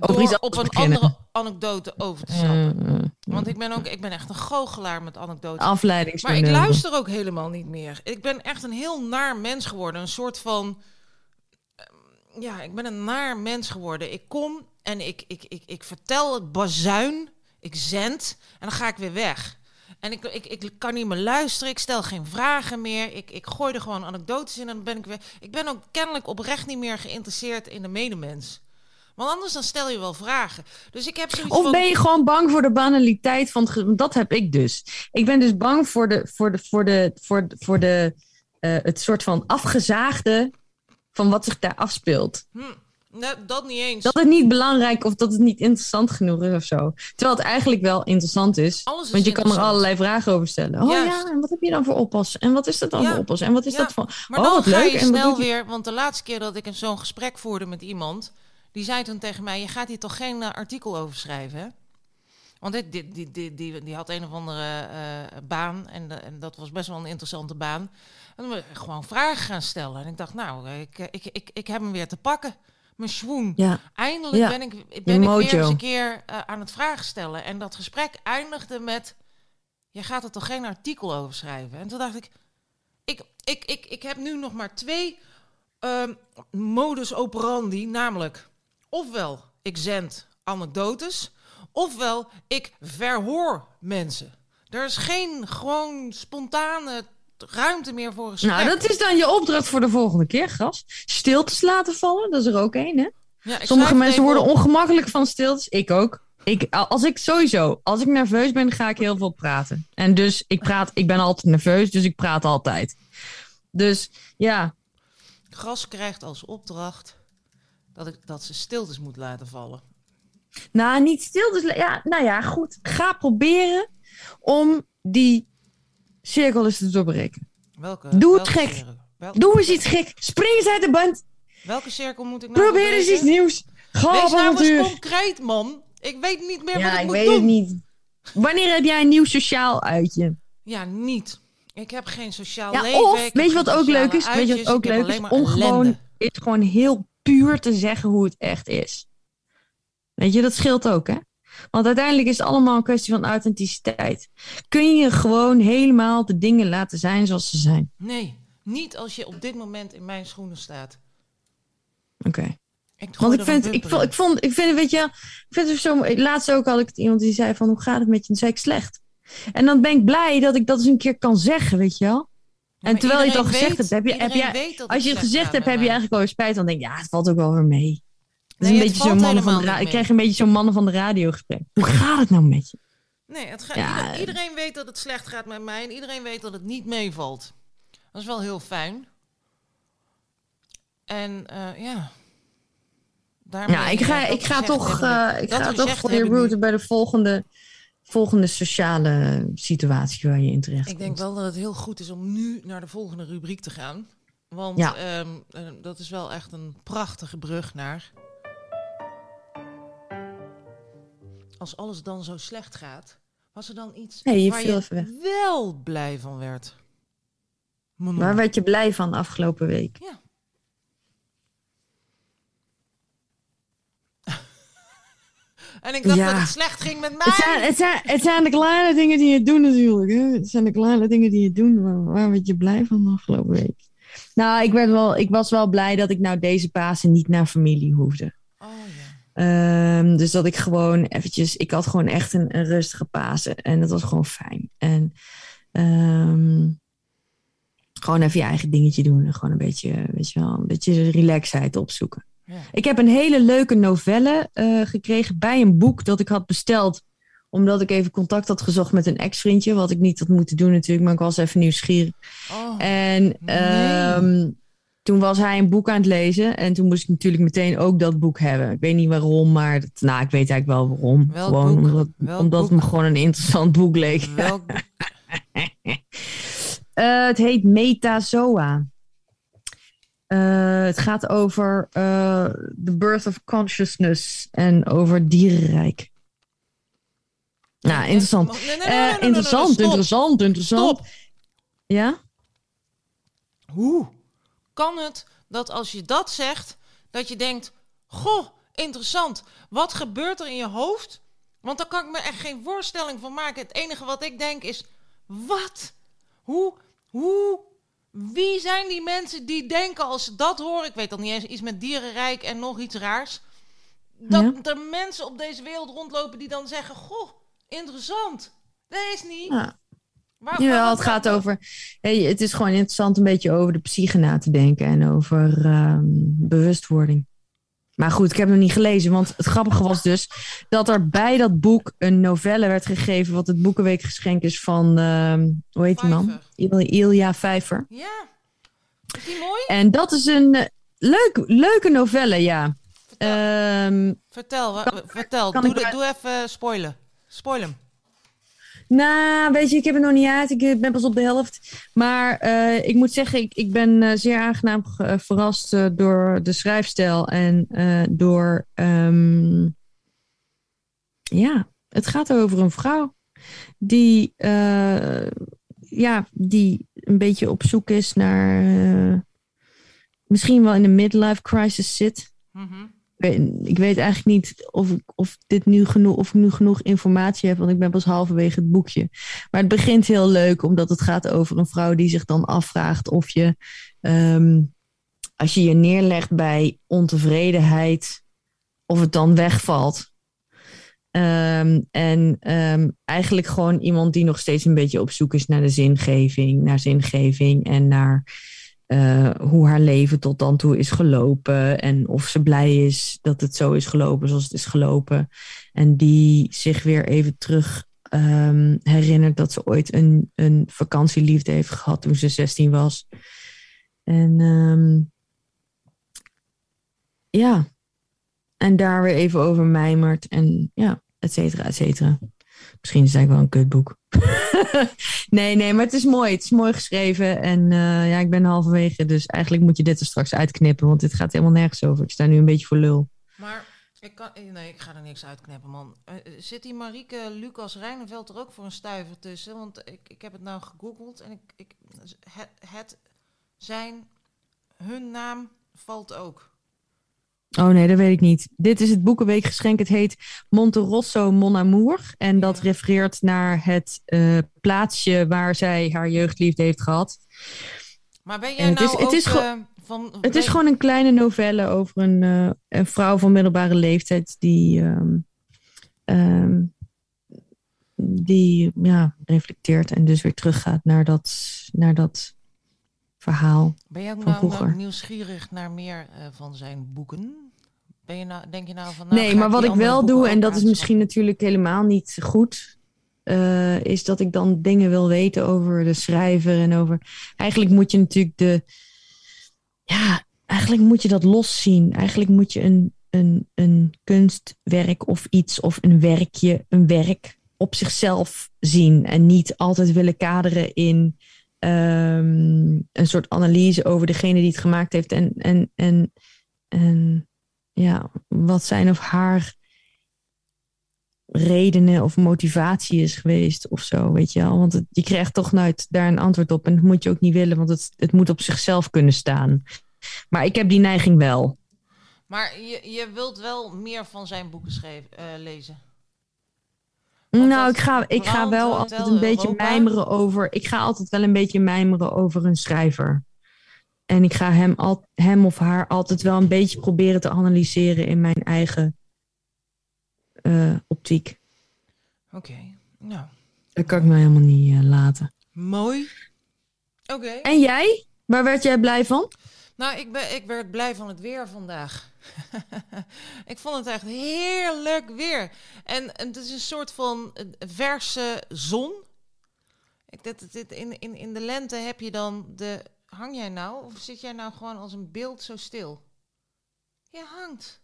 S2: Over
S1: door op een
S2: beginnen.
S1: andere anekdote over te stappen. Want ik ben ook ik ben echt een goochelaar met anekdotes. Maar ik luister ook helemaal niet meer. Ik ben echt een heel naar mens geworden. Een soort van. Ja, ik ben een naar mens geworden. Ik kom en ik, ik, ik, ik vertel het bazuin. Ik zend en dan ga ik weer weg. En ik, ik, ik kan niet meer luisteren. Ik stel geen vragen meer. Ik, ik gooi er gewoon anekdotes in en dan ben ik weer. Ik ben ook kennelijk oprecht niet meer geïnteresseerd in de medemens. Want anders dan stel je wel vragen. Dus ik heb zoiets
S2: Of ben je gewoon bang voor de banaliteit van het... Dat heb ik dus. Ik ben dus bang voor, de, voor, de, voor, de, voor, de, voor de, eh, het soort van afgezaagde van wat zich daar afspeelt.
S1: Hm, nee, dat niet eens.
S2: Dat het niet belangrijk of dat het niet interessant genoeg is of zo. Terwijl het eigenlijk wel interessant is.
S1: Alles is
S2: want je kan er allerlei vragen over stellen. Oh
S1: Juist.
S2: ja, en wat heb je dan voor oppas? En wat is dat dan
S1: Ja.
S2: voor oppas? En wat is
S1: Ja,
S2: dat voor...
S1: Maar
S2: oh,
S1: dan
S2: wat
S1: ga
S2: leuk.
S1: je
S2: En
S1: snel weer, want de laatste keer dat ik een zo'n gesprek voerde met iemand, die zei toen tegen mij: Je gaat hier toch geen eh, artikel over schrijven, hè? Want dit, dit, die, die, die, die had een of andere eh, baan en, de- en dat was best wel een interessante baan. En ik gewoon vragen gaan stellen. En ik dacht, nou, eh, ik, ik, ik, ik heb hem weer te pakken. Mijn swoon.
S2: Ja,
S1: Eindelijk
S2: Ja,
S1: ben ik, ben ik weer eens een keer eh, aan het vragen stellen. En dat gesprek eindigde met... Je gaat er toch geen artikel over schrijven? En toen dacht ik... Ik, ik, ik, ik heb nu nog maar twee ehm, modus operandi. Namelijk, ofwel ik zend anekdotes... ofwel ik verhoor mensen. Er is geen gewoon spontane ruimte meer voor gesprek.
S2: Nou, dat is dan je opdracht voor de volgende keer, gast. Stiltes laten vallen, dat is er ook één, hè?
S1: Ja,
S2: Sommige mensen worden
S1: op.
S2: ongemakkelijk van stiltes. Ik ook. Ik, als ik sowieso, als ik nerveus ben, ga ik heel veel praten. En dus ik praat, ik ben altijd nerveus, dus ik praat altijd. Dus ja,
S1: Gras krijgt als opdracht dat, ik, dat ze stiltes moet laten vallen.
S2: Nou niet stiltes. Ja, nou ja, goed. Ga proberen om die cirkel eens te doorbreken.
S1: Welke,
S2: Doe het
S1: welke
S2: gek.
S1: Welke,
S2: Doe eens iets gek. Spring eens uit de band.
S1: welke cirkel moet ik nou
S2: Probeer eens iets nieuws. Ga
S1: Wees nou eens concreet, man. Ik weet niet meer wat
S2: Ja,
S1: ik,
S2: ik
S1: moet
S2: weet
S1: doen.
S2: het niet. Wanneer heb jij een nieuw sociaal uitje?
S1: Ja, niet. Ik heb geen sociaal
S2: Ja,
S1: leven.
S2: of,
S1: ik
S2: weet je wat ook leuk is? Weet je wat ook
S1: ik
S2: leuk is? Om gewoon,
S1: ellende.
S2: is gewoon heel puur te zeggen hoe het echt is. Weet je, dat scheelt ook, hè? Want uiteindelijk is het allemaal een kwestie van authenticiteit. Kun je gewoon helemaal de dingen laten zijn zoals ze zijn?
S1: Nee, niet als je op dit moment in mijn schoenen staat.
S2: Oké. Want ik vind, ik, vond, ik vond, ik vind, weet je, ik vind het zo. Laatst ook had ik het iemand die zei van, hoe gaat het met je? En zei ik slecht. En dan ben ik blij dat ik dat eens een keer kan zeggen, weet je wel? En terwijl je het al gezegd
S1: weet-
S2: hebt, heb je, heb jij,
S1: dat
S2: als je het gezegd hebt, heb je eigenlijk weer spijt. Dan denk ik, ja, het valt ook wel weer mee. Het is
S1: Nee,
S2: een beetje zo'n mannen van de Ik krijg een beetje zo'n mannen van de radio gesprek. Hoe gaat het nou met je?
S1: Nee, het gaat,
S2: Ja.
S1: ieder- iedereen weet dat het slecht gaat met mij en iedereen weet dat het niet meevalt. Dat is wel heel fijn. En eh, ja. Daarmee,
S2: Nou, ik ga, ik ga toch, eh, ik ga toch voor je route bij de volgende, volgende sociale situatie waar je in terecht
S1: Ik denk wel dat het heel goed is om nu naar de volgende rubriek te gaan. Want
S2: Ja.
S1: ehm, eh, dat is wel echt een prachtige brug naar. Als alles dan zo slecht gaat, was er dan iets
S2: Nee, je
S1: waar je wel blij van werd?
S2: Waar werd je blij van afgelopen week?
S1: Ja. En ik dacht
S2: Ja.
S1: dat het slecht ging met mij.
S2: Het zijn, het, zijn, het zijn de kleine dingen die je doet natuurlijk. Hè? Het zijn de kleine dingen die je doet. Waar, waar werd je blij van de afgelopen week? Nou, ik, werd wel, ik was wel blij dat ik nou deze Pasen niet naar familie hoefde.
S1: Oh
S2: Ehm, dus dat ik gewoon eventjes... Ik had gewoon echt een, een rustige Pasen. En dat was gewoon fijn. En ehm, gewoon even je eigen dingetje doen. En gewoon een beetje, weet je wel, een beetje relaxheid opzoeken.
S1: ja.
S2: Ik heb een hele leuke novelle eh, gekregen bij een boek dat ik had besteld. Omdat ik even contact had gezocht met een ex-vriendje. Wat ik niet had moeten doen natuurlijk, maar ik was even nieuwsgierig.
S1: Oh.
S2: En ehm, toen was hij een boek aan het lezen. En toen moest ik natuurlijk meteen ook dat boek hebben. Ik weet niet waarom, maar dat, nou, ik weet eigenlijk wel waarom.
S1: Welk
S2: gewoon
S1: boek?
S2: omdat,
S1: Welk
S2: omdat
S1: boek?
S2: het me gewoon een interessant boek leek.
S1: Welk?
S2: Eh, het heet Metazoa. Eh, het gaat over eh, The Birth of Consciousness en over dierenrijk. Nou, interessant. Interessant, interessant, interessant. Ja?
S1: Hoe kan het dat als je dat zegt, dat je denkt: Goh, interessant. Wat gebeurt er in je hoofd? Want daar kan ik me echt geen voorstelling van maken. Het enige wat ik denk is: Wat? Hoe? Hoe? Wie zijn die mensen die denken als ze dat horen? Ik weet dan niet eens iets met dierenrijk en nog iets raars. Dat
S2: Ja.
S1: er mensen op deze wereld rondlopen die dan zeggen: Goh, interessant. Dat is niet.
S2: Ja.
S1: Waar-
S2: het gaat over. Hey, het is gewoon interessant een beetje over de psyche na te denken en over ehm, bewustwording. Maar goed, ik heb hem niet gelezen, want het grappige was dus dat er bij dat boek een novelle werd gegeven, wat het Boekenweekgeschenk is van, ehm, hoe heet die man? Ilja Vijver.
S1: Ja. Is die mooi?
S2: En dat is een eh, leuk, leuke novelle, ja.
S1: Vertel.
S2: Ehm,
S1: Vertel, wa- vertel.
S2: kan
S1: Doe,
S2: ik
S1: doe even spoilen. Spoil hem.
S2: Nou, weet je, ik heb het nog niet uit. Ik eh, ben pas op de helft. Maar eh, ik moet zeggen, ik, ik ben eh, zeer aangenaam ge- verrast door de schrijfstijl. En door... ehm, ja, het gaat over een vrouw die... ja, die een beetje op zoek is naar... misschien wel in een midlife crisis zit. Ik ik weet eigenlijk niet of ik, of, dit nu genoeg, of ik nu genoeg informatie heb, want ik ben pas halverwege het boekje. Maar het begint heel leuk, omdat het gaat over een vrouw die zich dan afvraagt of je, ehm, als je je neerlegt bij ontevredenheid, of het dan wegvalt. Ehm, en ehm, eigenlijk gewoon iemand die nog steeds een beetje op zoek is naar de zingeving, naar zingeving en naar eh, hoe haar leven tot dan toe is gelopen. En of ze blij is dat het zo is gelopen zoals het is gelopen. En die zich weer even terug ehm, herinnert dat ze ooit een, een vakantieliefde heeft gehad toen ze 16 was. En ehm, ja, en daar weer even over mijmert. En ja, et cetera, et cetera. Misschien is het eigenlijk wel een kutboek. nee, nee, maar het is mooi. Het is mooi geschreven. En uh, ja, ik ben halverwege. Dus eigenlijk moet je dit er straks uitknippen. Want dit gaat helemaal nergens over. Ik sta nu een beetje voor lul.
S1: Maar ik kan, nee, ik ga er niks uitknippen, man. Uh, zit die Marieke Lucas Rijneveld er ook voor een stuiver tussen? Want ik, ik heb het nou gegoogeld. En ik, ik, het zijn, hun naam valt ook.
S2: Oh nee, dat weet ik niet. Dit is het Boekenweekgeschenk. Het heet Monterosso Mon Amour. En dat refereert naar het uh, plaatsje waar zij haar jeugdliefde heeft gehad.
S1: Maar ben jij nou het is, het is uh, van...
S2: Het is gewoon een kleine novelle over een, uh, een vrouw van middelbare leeftijd die... Um, um, die ja, reflecteert en dus weer teruggaat naar dat, naar dat verhaal.
S1: Ben je ook nou, nou, nieuwsgierig naar meer uh, van zijn boeken? Ben je nou, denk je nou van. Nou,
S2: nee, maar wat ik wel doe, en dat is misschien natuurlijk helemaal niet goed. Uh, is dat ik dan dingen wil weten over de schrijver en over. Eigenlijk moet je natuurlijk de. Ja, eigenlijk moet je dat los zien. Eigenlijk moet je een, een, een kunstwerk of iets of een werkje, een werk op zichzelf zien. En niet altijd willen kaderen in um, een soort analyse over degene die het gemaakt heeft. En, en, en, en ja, wat zijn of haar redenen of motivatie is geweest of zo, weet je wel. Want het, je krijgt toch nooit daar een antwoord op. En dat moet je ook niet willen, want het, het moet op zichzelf kunnen staan. Maar ik heb die neiging wel.
S1: Maar je, je wilt wel meer van zijn boeken uh, lezen?
S2: nou, ik ga, ik ga wel altijd een beetje mijmeren over. Ik ga altijd wel een beetje mijmeren over een schrijver. En ik ga hem, al, hem of haar altijd wel een beetje proberen te analyseren in mijn eigen uh, optiek.
S1: Oké, nou.
S2: Dat kan ik me helemaal niet uh, laten.
S1: Mooi. Oké.
S2: En jij? Waar werd jij blij van?
S1: Nou, ik, ben, ik werd blij van het weer vandaag. ik vond het echt heerlijk weer. En, en het is een soort van eh, verse zon. Ik, dit, dit, in, in, in de lente heb je dan de. Hang jij nou? Of zit jij nou gewoon als een beeld zo stil? Je hangt.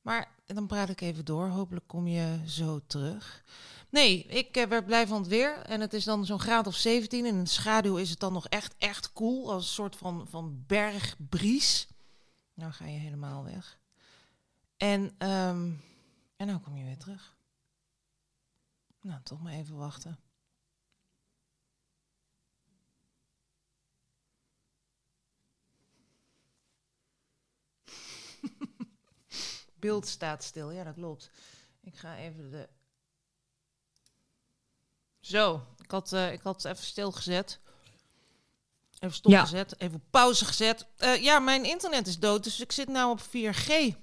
S1: Maar dan praat ik even door. Hopelijk kom je zo terug. Nee, ik uh, werd blij van het weer. En het is dan zo'n graad of 17. En in de schaduw is het dan nog echt, echt koel. Cool, als een soort van, van bergbries. Nou ga je helemaal weg. En, um, en nou kom je weer terug. Nou, toch maar even wachten. Beeld staat stil, ja dat klopt. Ik ga even de zo, ik had, uh, ik had even stilgezet. Even stopgezet, ja. even pauze gezet. Uh, ja, mijn internet is dood, dus ik zit nu op 4G.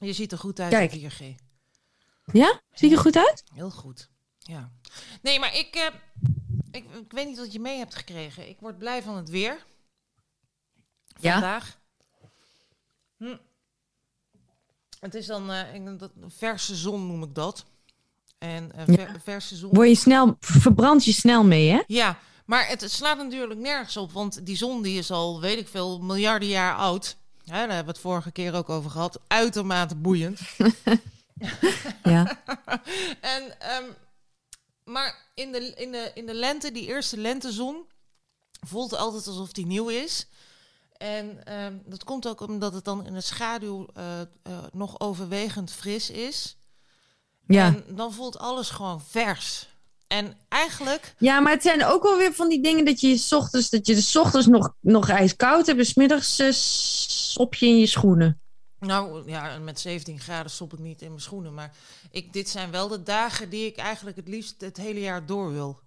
S1: Je ziet er goed uit Kijk. op 4G.
S2: Ja? Zie je er goed uit?
S1: Heel goed, ja. Nee, maar ik, uh, ik, ik, weet niet wat je mee hebt gekregen. Ik word blij van het weer. Vandaag. Ja? Hm. Het is dan uh, dat, verse zon, noem ik dat. En uh, ver, verse zon.
S2: Word je snel, verbrand je snel mee, hè?
S1: Ja, maar het, slaat natuurlijk nergens op, want die zon die is al, weet ik veel, miljarden jaar oud. Ja, daar hebben we het vorige keer ook over gehad. Uitermate boeiend.
S2: ja.
S1: en, um, maar in de, in, de, in de lente, die eerste lentezon, voelt het altijd alsof die nieuw is. En um, dat komt ook omdat het dan in de schaduw uh, uh, nog overwegend fris is. Ja. En dan voelt alles gewoon vers. En eigenlijk.
S2: Ja, maar het zijn ook wel weer van die dingen dat je s ochtends, dat je de s ochtends nog, nog ijskoud hebt, en smiddags uh, sop je in je schoenen.
S1: Nou ja, met 17 graden stop ik niet in mijn schoenen. Maar ik, dit zijn wel de dagen die ik eigenlijk het liefst het hele jaar door wil.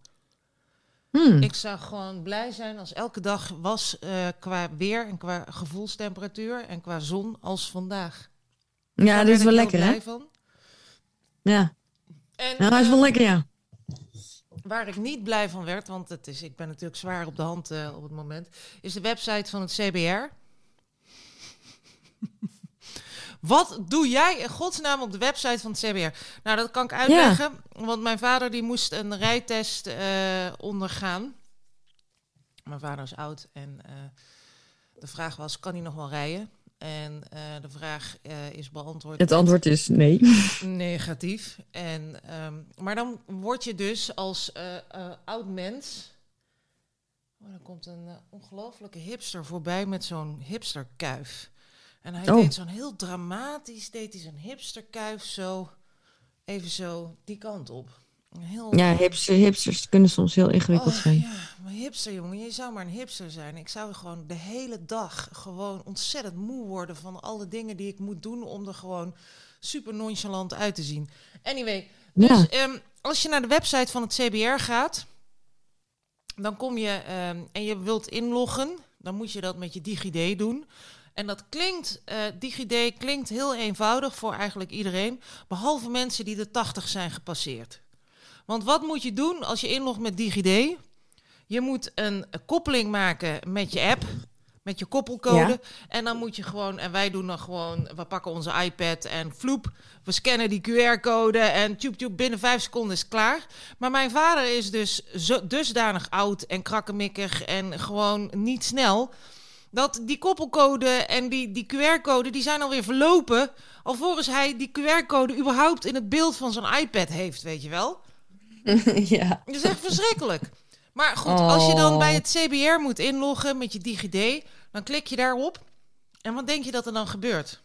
S1: Hmm. Ik zou gewoon blij zijn als elke dag was uh, qua weer en qua gevoelstemperatuur en qua zon als vandaag.
S2: Ja, dat is wel lekker hè?
S1: Van.
S2: Ja,
S1: En,
S2: nou, hij is wel
S1: eh,
S2: lekker, ja.
S1: Waar ik niet blij van werd, want het is, ik ben natuurlijk zwaar op de hand eh, op het moment, is de website van het CBR. Wat doe jij in godsnaam op de website van het CBR? Nou, dat kan ik uitleggen, want mijn vader die moest een rijtest eh, ondergaan. Mijn vader is oud en eh, de vraag was, kan hij nog wel rijden? En eh, de vraag is beantwoord.
S2: Het antwoord is nee.
S1: negatief. En, ehm, maar dan word je dus als oud mens. Oh, dan komt een ongelofelijke hipster voorbij met zo'n hipsterkuif. En hij
S2: Oh.
S1: deed zo'n heel dramatisch, deed hij zo'n hipsterkuif zo, even zo die kant op. Heel,
S2: Ja, hipster, hipsters kunnen soms heel ingewikkeld
S1: Oh,
S2: zijn.
S1: ja, maar hipster jongen, je zou maar een hipster zijn. Ik zou gewoon de hele dag gewoon ontzettend moe worden van alle dingen die ik moet doen om er gewoon super nonchalant uit te zien. Anyway, dus ehm, als je naar de website van het CBR gaat, dan kom je ehm, en je wilt inloggen, dan moet je dat met je DigiD doen. En dat klinkt, eh DigiD klinkt heel eenvoudig voor eigenlijk iedereen, behalve mensen die de 80 zijn gepasseerd. Want wat moet je doen als je inlogt met DigiD? Je moet een koppeling maken met je app, met je koppelcode.
S2: Ja.
S1: En dan moet je gewoon, en wij doen dan gewoon, we pakken onze iPad en vloep, we scannen die QR-code en tjoep tjoep, binnen vijf seconden is het klaar. Maar mijn vader is dus zo, dusdanig oud en krakkemikkig en gewoon niet snel. Dat die koppelcode en die, die QR-code, die zijn alweer verlopen. Alvorens hij die QR-code überhaupt in het beeld van zijn iPad heeft, weet je wel.
S2: ja.
S1: Dat is echt verschrikkelijk. Maar goed, als je dan
S2: Oh.
S1: bij het CBR moet inloggen met je DigiD, dan klik je daarop. En wat denk je dat er dan gebeurt?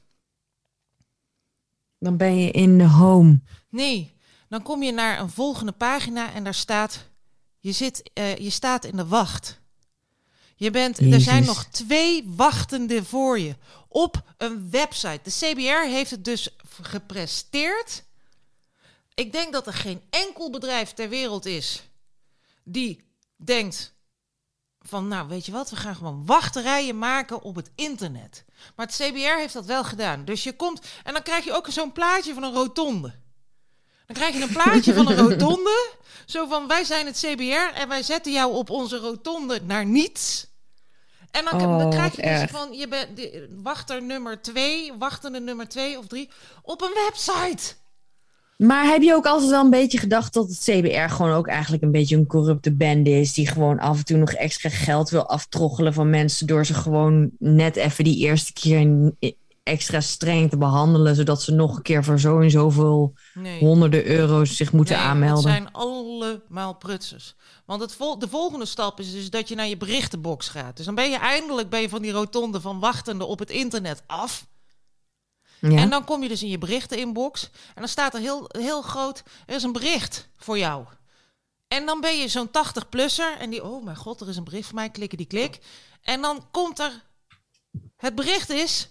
S2: Dan ben je in de home.
S1: Nee, dan kom je naar een volgende pagina en daar staat: je, zit, eh, je staat in de wacht. Je bent, er zijn nog twee wachtenden voor je op een website. De CBR heeft het dus gepresteerd. Ik denk dat er geen enkel bedrijf ter wereld is die denkt van, nou weet je wat, we gaan gewoon wachterijen maken op het internet. Maar het CBR heeft dat wel gedaan. Dus je komt en dan krijg je ook zo'n plaatje van een rotonde. Dan krijg je een plaatje van een rotonde. Zo van, wij zijn het CBR en wij zetten jou op onze rotonde naar niets. En dan, dan
S2: Oh,
S1: krijg je dus
S2: erg.
S1: van, je bent de- wachter nummer twee, wachtende nummer twee of drie, op een website.
S2: Maar heb je ook altijd wel een beetje gedacht dat het CBR gewoon ook eigenlijk een beetje een corrupte bende is, die gewoon af en toe nog extra geld wil aftroggelen van mensen door ze gewoon net even die eerste keer extra streng te behandelen, zodat ze nog een keer voor zo en zoveel
S1: Nee.
S2: honderden euro's zich moeten
S1: Nee,
S2: aanmelden?
S1: Het zijn allemaal prutsers. Want het vol- de volgende stap is dus dat je naar je berichtenbox gaat. Dus dan ben je eindelijk ben je van die rotonde van wachtende op het internet af.
S2: Ja?
S1: En dan kom je dus in je berichteninbox. En dan staat er heel, heel groot, er is een bericht voor jou. En dan ben je zo'n 80-plusser. En die, oh mijn god, er is een bericht voor mij. Klikken die klik. En dan komt er, het bericht is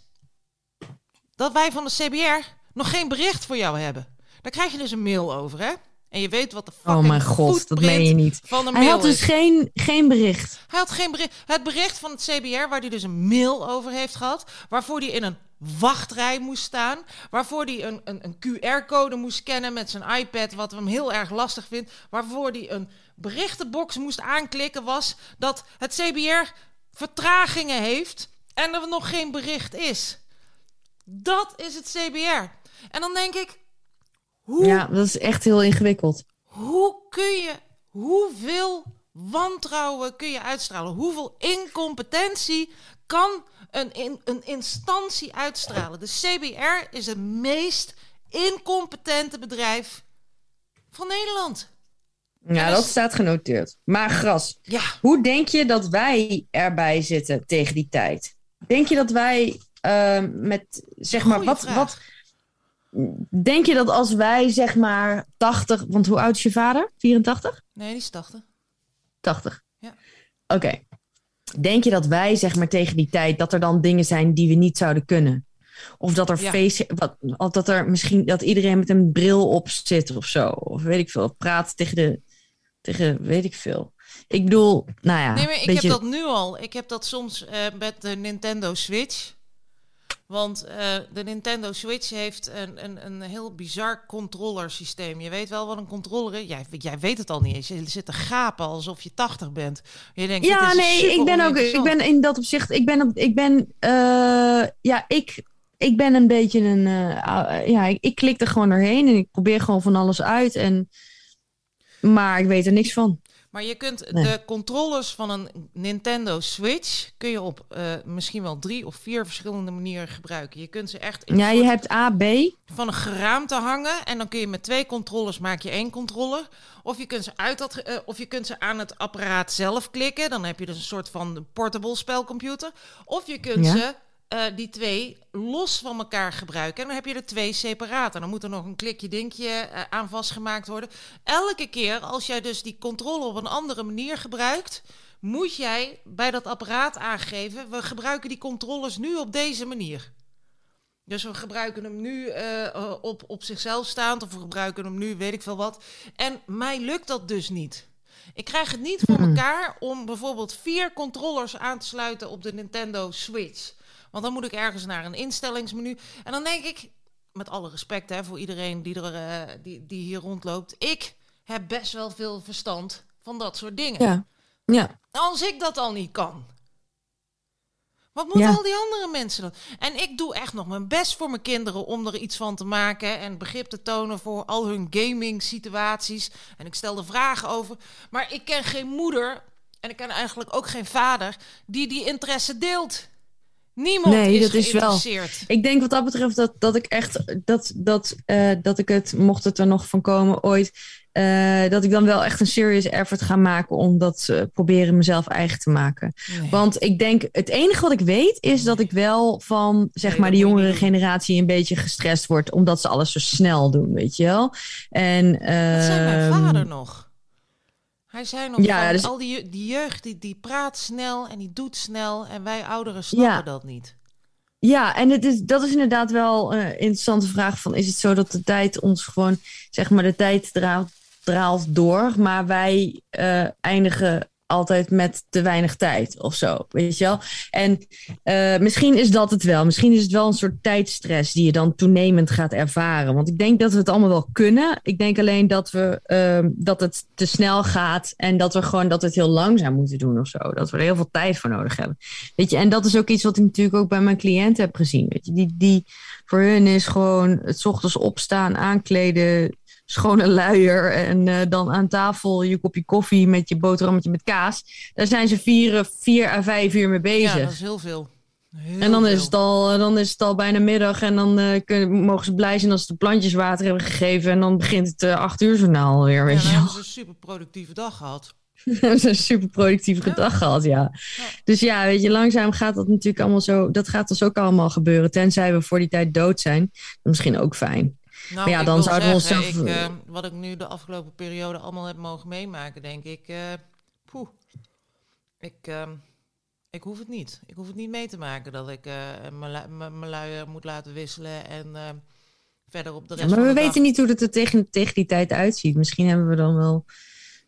S1: dat wij van de CBR nog geen bericht voor jou hebben. Daar krijg je dus een mail over, hè? En je weet wat de fucking
S2: oh mijn god, dat meen je niet.
S1: van
S2: Hij had dus
S1: is.
S2: geen, geen bericht.
S1: Hij had geen bericht. Het bericht van het CBR, waar hij dus een mail over heeft gehad, waarvoor hij in een wachtrij moest staan, waarvoor hij een, een, een QR-code moest scannen met zijn iPad, wat hem heel erg lastig vindt, waarvoor hij een berichtenbox moest aanklikken, was dat het CBR vertragingen heeft en er nog geen bericht is. Dat is het CBR. En dan denk ik, hoe
S2: Ja, dat is echt heel ingewikkeld.
S1: hoe kun je, hoeveel wantrouwen kun je uitstralen? Hoeveel incompetentie kan een, in, een instantie uitstralen? De CBR is het meest incompetente bedrijf van Nederland.
S2: Ja, dat
S1: dus-
S2: staat genoteerd. Maar gras,
S1: Ja,
S2: hoe denk je dat wij erbij zitten tegen die tijd? Denk je dat wij eh, met, zeg maar,
S1: Goeie
S2: wat,
S1: vraag.
S2: wat... Denk je dat als wij, zeg maar, 80... Want hoe oud is je vader? 84?
S1: nee, die is 80.
S2: 80.
S1: Ja.
S2: Oké. Denk je dat wij, zeg maar, tegen die tijd... dat er dan dingen zijn die we niet zouden kunnen? Of dat er
S1: Ja.
S2: face, wat, of dat er misschien dat iedereen met een bril op zit of zo. Of weet ik veel. Praat tegen de. Tegen weet ik veel. Ik bedoel, nou ja.
S1: Nee, maar ik
S2: beetje-
S1: heb dat nu al. Ik heb dat soms eh, met de Nintendo Switch. Want uh, de Nintendo Switch heeft een, een, een heel bizar controllersysteem. Je weet wel wat een controller is. Jij, jij weet het al niet eens. Je zit te gapen alsof je 80 bent. Je denkt,
S2: ja, nee, ik ben ook. Ik ben in dat opzicht. Ik ben. Ik ben. Uh, ja, ik. Ik ben een beetje een. Uh, ja, ik, ik klik er gewoon doorheen en ik probeer gewoon van alles uit. En, maar ik weet er niks van.
S1: Maar je kunt de controllers van een Nintendo Switch kun je op uh, misschien wel drie of vier verschillende manieren gebruiken. Je kunt ze echt.
S2: ja, je hebt A, B.
S1: Van een geraamte hangen en dan kun je met twee controllers maak je één controller. Of je kunt ze uit dat, uh, of je kunt ze aan het apparaat zelf klikken. Dan heb je dus een soort van portable spelcomputer. Of je kunt ja. ze uh, die twee los van elkaar gebruiken. En dan heb je er twee separaat. En dan moet er nog een klikje dinkje uh, aan vastgemaakt worden. Elke keer als jij dus die controle op een andere manier gebruikt, moet jij bij dat apparaat aangeven: we gebruiken die controllers nu op deze manier. Dus we gebruiken hem nu uh, op, op zichzelf staand, of we gebruiken hem nu, weet ik veel wat. En mij lukt dat dus niet. Ik krijg het niet voor elkaar om bijvoorbeeld vier controllers aan te sluiten op de Nintendo Switch. Want dan moet ik ergens naar een instellingsmenu. En dan denk ik, met alle respect hè, voor iedereen die, er, uh, die, die hier rondloopt. Ik heb best wel veel verstand van dat soort dingen.
S2: Ja. ja.
S1: Als ik dat al niet kan. Wat moeten ja. al die andere mensen dan? En ik doe echt nog mijn best voor mijn kinderen om er iets van te maken en begrip te tonen voor al hun gaming situaties. En ik stel er vragen over. Maar ik ken geen moeder en ik ken eigenlijk ook geen vader die die interesse deelt. Niemand nee, is dat is wel.
S2: Ik denk wat dat betreft dat, dat ik echt dat, dat, uh, dat ik het, mocht het er nog van komen ooit, uh, dat ik dan wel echt een serious effort ga maken om dat uh, proberen mezelf eigen te maken. Nee. Want ik denk, het enige wat ik weet is dat ik wel van zeg nee, maar de jongere generatie een beetje gestrest word, omdat ze alles zo snel doen, weet je wel. En,
S1: dat zei mijn vader nog. Hij zei nog ja, dus... al die, die jeugd die, die praat snel en die doet snel en wij ouderen snappen ja. dat niet.
S2: Ja, en het is, dat is inderdaad wel een interessante vraag van is het zo dat de tijd ons gewoon, zeg maar de tijd draalt, draalt door, maar wij uh, eindigen altijd met te weinig tijd of zo, weet je wel. En uh, misschien is dat het wel. Misschien is het wel een soort tijdstress die je dan toenemend gaat ervaren. Want ik denk dat we het allemaal wel kunnen. Ik denk alleen dat, we, uh, dat het te snel gaat en dat we gewoon dat het heel langzaam moeten doen of zo. Dat we er heel veel tijd voor nodig hebben. Weet je, en dat is ook iets wat ik natuurlijk ook bij mijn cliënten heb gezien. Weet je, die, die voor hun is gewoon het ochtends opstaan, aankleden, schone luier en uh, dan aan tafel je kopje koffie met je boterhammetje met kaas. Daar zijn ze vier, vier à vijf uur mee bezig. Ja,
S1: dat is heel veel. Heel
S2: en dan is, het al, dan is het al bijna middag en dan uh, kunnen, mogen ze blij zijn als ze de plantjes water hebben gegeven. En dan begint het uh, acht uur journaal weer. Weet ja,
S1: je hebben ze een super productieve dag gehad.
S2: hebben ze een super productieve ja. dag gehad, ja. ja. Dus ja, weet je, langzaam gaat dat natuurlijk allemaal zo. Dat gaat dus ook allemaal gebeuren. Tenzij we voor die tijd dood zijn. Misschien ook fijn.
S1: Nou, maar ja, dan zouden we onszelf... Ik, uh, wat ik nu de afgelopen periode allemaal heb mogen meemaken, denk ik... Uh, poeh, ik, uh, ik hoef het niet. Ik hoef het niet mee te maken dat ik mijn luier moet laten wisselen en verder op de rest
S2: ja, Maar we
S1: dag...
S2: weten niet hoe het er tegen, tegen die tijd uitziet. Misschien hebben we dan wel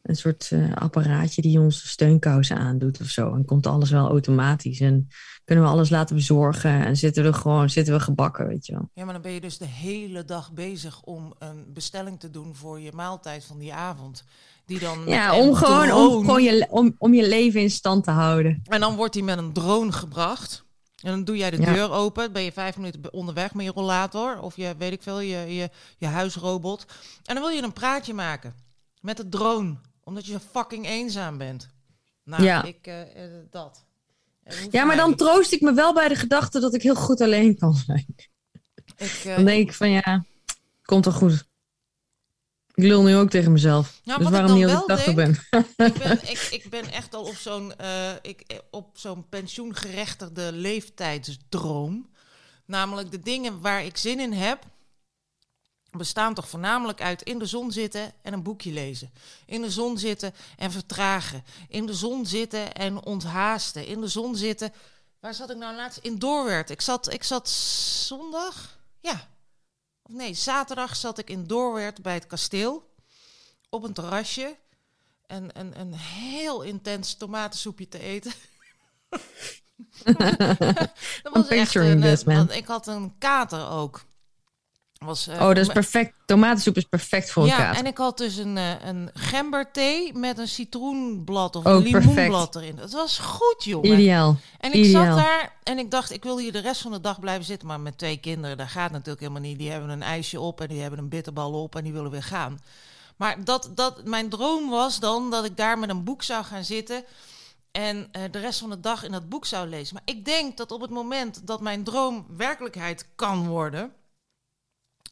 S2: een soort apparaatje die ons steunkousen aandoet of zo. En komt alles wel automatisch. En kunnen we alles laten bezorgen en zitten we gewoon zitten we gebakken, weet je wel.
S1: Ja, maar dan ben je dus de hele dag bezig om een bestelling te doen voor je maaltijd van die avond. Die dan
S2: ja, om gewoon, drone... om, gewoon je, om, om je leven in stand te houden.
S1: En dan wordt die met een drone gebracht. En dan doe jij de ja. deur open. Ben je vijf minuten onderweg met je rollator. Of je, weet ik veel, je, je, je huisrobot. En dan wil je een praatje maken met de drone. Omdat je fucking eenzaam bent. Nou, ja. ik, uh, dat.
S2: Ja, maar dan troost ik me wel bij de gedachte dat ik heel goed alleen kan zijn. Ik, uh, dan denk ik van ja, komt toch goed. Ik lul nu ook tegen mezelf. Nou, dus waarom niet als ik 80 ben?
S1: Ik ben, ik, ik ben echt al op zo'n uh, ik, op zo'n pensioengerechtigde leeftijdsdroom. Namelijk de dingen waar ik zin in heb, bestaan toch voornamelijk uit in de zon zitten en een boekje lezen. In de zon zitten en vertragen. In de zon zitten en onthaasten. In de zon zitten. Waar zat ik nou laatst? In Doorwerth. Ik zat, ik zat zondag. Ja. Of nee, zaterdag zat ik in Doorwerth bij het kasteel. Op een terrasje. En een, een heel intens tomatensoepje te eten. dat was echt een, eh,
S2: this, man.
S1: ik had een kater ook. Was, eh,
S2: Oh, dat is perfect. Tomatensoep is perfect voor een
S1: ja, en ik had dus een, eh, een gemberthee met een citroenblad of
S2: Ook
S1: een
S2: perfect.
S1: limoenblad erin. Dat was goed, jongen.
S2: Ideaal.
S1: En ik zat daar en ik dacht, ik wil hier de rest van de dag blijven zitten. Maar met twee kinderen, dat gaat natuurlijk helemaal niet. Die hebben een ijsje op en die hebben een bitterbal op en die willen weer gaan. Maar dat, dat, mijn droom was dan dat ik daar met een boek zou gaan zitten... en eh, de rest van de dag in dat boek zou lezen. Maar ik denk dat op het moment dat mijn droom werkelijkheid kan worden...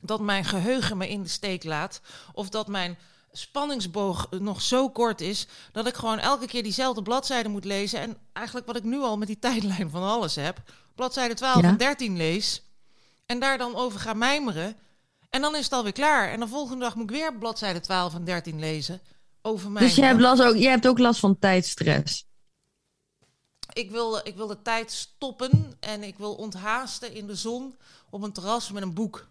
S1: dat mijn geheugen me in de steek laat... of dat mijn spanningsboog nog zo kort is dat ik gewoon elke keer diezelfde bladzijde moet lezen. En eigenlijk wat ik nu al met die tijdlijn van alles heb, bladzijde 12
S2: Ja.
S1: en 13 lees en daar dan over ga mijmeren. En dan is het alweer klaar. En de volgende dag moet ik weer bladzijde 12 en 13 lezen over mij.
S2: Dus je hebt, last ook, je hebt ook last van tijdstress.
S1: ik, wil, ik wil de tijd stoppen en ik wil onthaasten in de zon op een terras met een boek.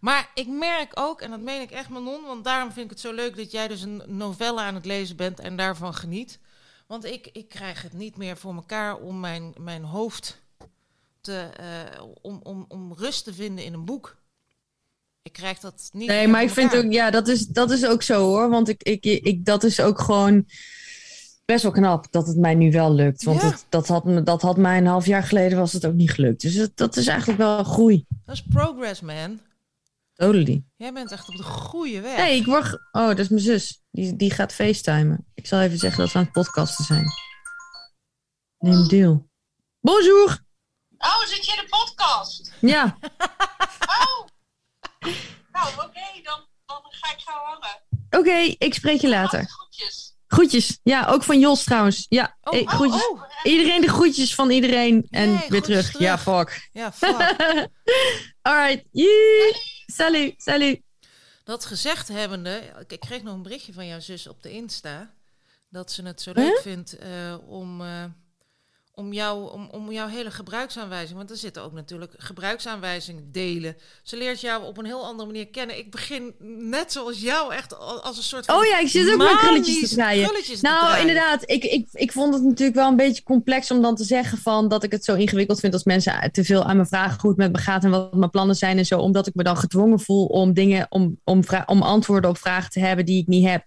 S1: Maar ik merk ook, en dat meen ik echt Manon, want daarom vind ik het zo leuk dat jij dus een novelle aan het lezen bent en daarvan geniet. Want ik, ik krijg het niet meer voor elkaar om mijn, mijn hoofd te, eh, om, om, om rust te vinden in een boek. Ik krijg dat niet
S2: Nee,
S1: meer
S2: maar ik vind ook, ja, dat is, dat is ook zo hoor. Want ik, ik, ik, dat is ook gewoon best wel knap dat het mij nu wel lukt. Want
S1: Ja.
S2: het, dat, had, me- dat had mij een half jaar geleden was het ook niet gelukt. Dus dat, dat is eigenlijk wel groei.
S1: Dat is progress, man.
S2: Totally.
S1: Jij bent echt op de goede weg.
S2: Nee, ik word. Oh, dat is mijn zus. Die, die gaat facetimen. Ik zal even zeggen dat we aan het podcasten zijn. Neem deel. Bonjour.
S3: Oh, zit je in de podcast?
S2: Ja,
S3: Oh! nou, oké, dan, dan ga ik gauw hangen.
S2: oké. ik spreek je later.
S3: Groetjes.
S2: Groetjes. Ja, ook van Jos trouwens. Ja,
S1: Oh,
S2: eh,
S1: oh,
S2: groetjes.
S1: oh.
S2: Iedereen de groetjes van iedereen. En weer
S1: groetjes
S2: terug.
S1: terug.
S2: Ja, fuck.
S1: Ja, fuck.
S2: Alright. Yee. Salut. Salut.
S1: Dat gezegd hebbende, ik, ik kreeg nog een berichtje van jouw zus op de Insta. Dat ze het zo leuk vindt eh, om, eh, om, jou, om, om jouw hele gebruiksaanwijzing. Want er zitten ook natuurlijk gebruiksaanwijzingen delen. Ze leert jou op een heel andere manier kennen. Ik begin net zoals jou echt al- als een soort van.
S2: Oh ja, ik zit ook met krulletjes te
S1: manisch
S2: draaien.
S1: krulletjes te
S2: Nou,
S1: draaien.
S2: inderdaad. Ik, ik, ik vond het natuurlijk wel een beetje complex om dan te zeggen van dat ik het zo ingewikkeld vind als mensen te veel aan me vragen hoe het met me gaat en wat mijn plannen zijn en zo. Omdat ik me dan gedwongen voel om dingen, om, om, om antwoorden op vragen te hebben die ik niet heb.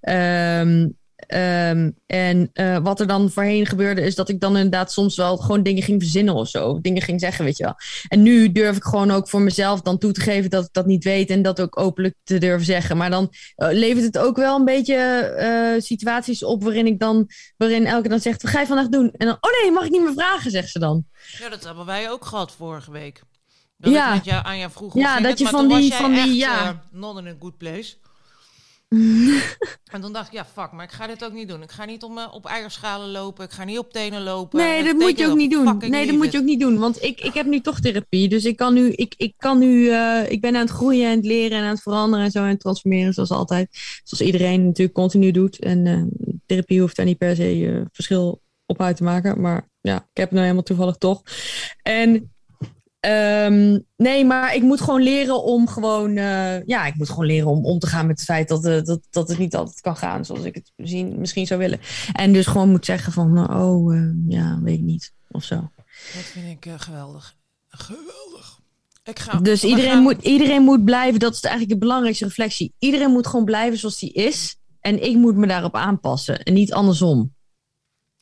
S2: Ehm, ehm, en eh, wat er dan voorheen gebeurde, is dat ik dan inderdaad soms wel gewoon dingen ging verzinnen of zo. Dingen ging zeggen, weet je wel. En nu durf ik gewoon ook voor mezelf dan toe te geven dat ik dat niet weet en dat ook openlijk te durven zeggen. Maar dan eh, levert het ook wel een beetje eh, situaties op waarin ik dan, waarin elke dan zegt, wat ga je vandaag doen? En dan, oh nee, mag ik niet meer vragen, zegt ze dan.
S1: Ja, dat hebben wij ook gehad vorige week. Dat
S2: Ja.
S1: ik jou, aan jou vroeg
S2: Ja, dat
S1: het,
S2: je van die- van die- ja.
S1: not in a good place. en toen dacht ik, ja, fuck, maar ik ga dit ook niet doen. Ik ga niet om, eh, op eierschalen lopen. Ik ga niet op tenen lopen.
S2: Nee, dat moet je ook niet doen. Nee, dat moet je ook niet doen. Want ik, ik heb nu toch therapie. Dus ik kan nu, ik, ik kan nu, eh, ik ben aan het groeien en het leren en aan het veranderen en zo en het transformeren zoals altijd. Zoals iedereen natuurlijk continu doet. En eh, therapie hoeft daar niet per se verschil op uit te maken. Maar ja, ik heb het nou helemaal toevallig toch. En ehm, nee, maar ik moet gewoon leren om gewoon, eh, ja, ik moet gewoon leren om om te gaan met het feit dat, eh, dat, dat het niet altijd kan gaan zoals ik het misschien, misschien zou willen. En dus gewoon moet zeggen van, nou, oh, eh, ja, weet ik niet. Of zo.
S1: Dat vind ik eh, geweldig. Geweldig. Ik ga,
S2: Dus iedereen
S1: gaan-
S2: moet, iedereen moet blijven, dat is eigenlijk de belangrijkste reflectie. Iedereen moet gewoon blijven zoals die is. En ik moet me daarop aanpassen. En niet andersom.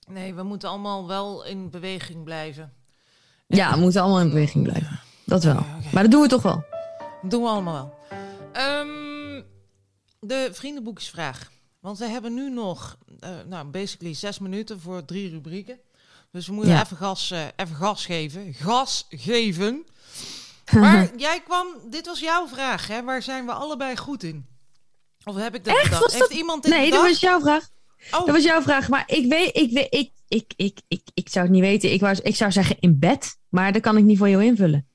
S1: Nee, we moeten allemaal wel in beweging blijven.
S2: Ja, we moeten allemaal in beweging blijven. Dat wel. Maar dat doen we toch wel.
S1: Dat doen we allemaal wel. Ehm, de vriendenboekjesvraag. Want we hebben nu nog, eh, nou, basically zes minuten voor drie rubrieken. Dus we moeten
S2: Ja.
S1: even, gas, eh, even gas geven. Gas geven. Maar jij kwam, dit was jouw vraag, hè? Waar zijn we allebei goed in? Of heb ik dat
S2: Echt? Was
S1: Heeft
S2: dat-
S1: iemand dit
S2: Nee, dat
S1: bedacht?
S2: was jouw vraag.
S1: Oh,
S2: Dat was jouw vraag. Maar ik weet, ik weet, ik, ik, ik, ik, ik zou het niet weten. Ik, wou, ik zou zeggen in bed. Maar dat kan ik niet voor jou invullen.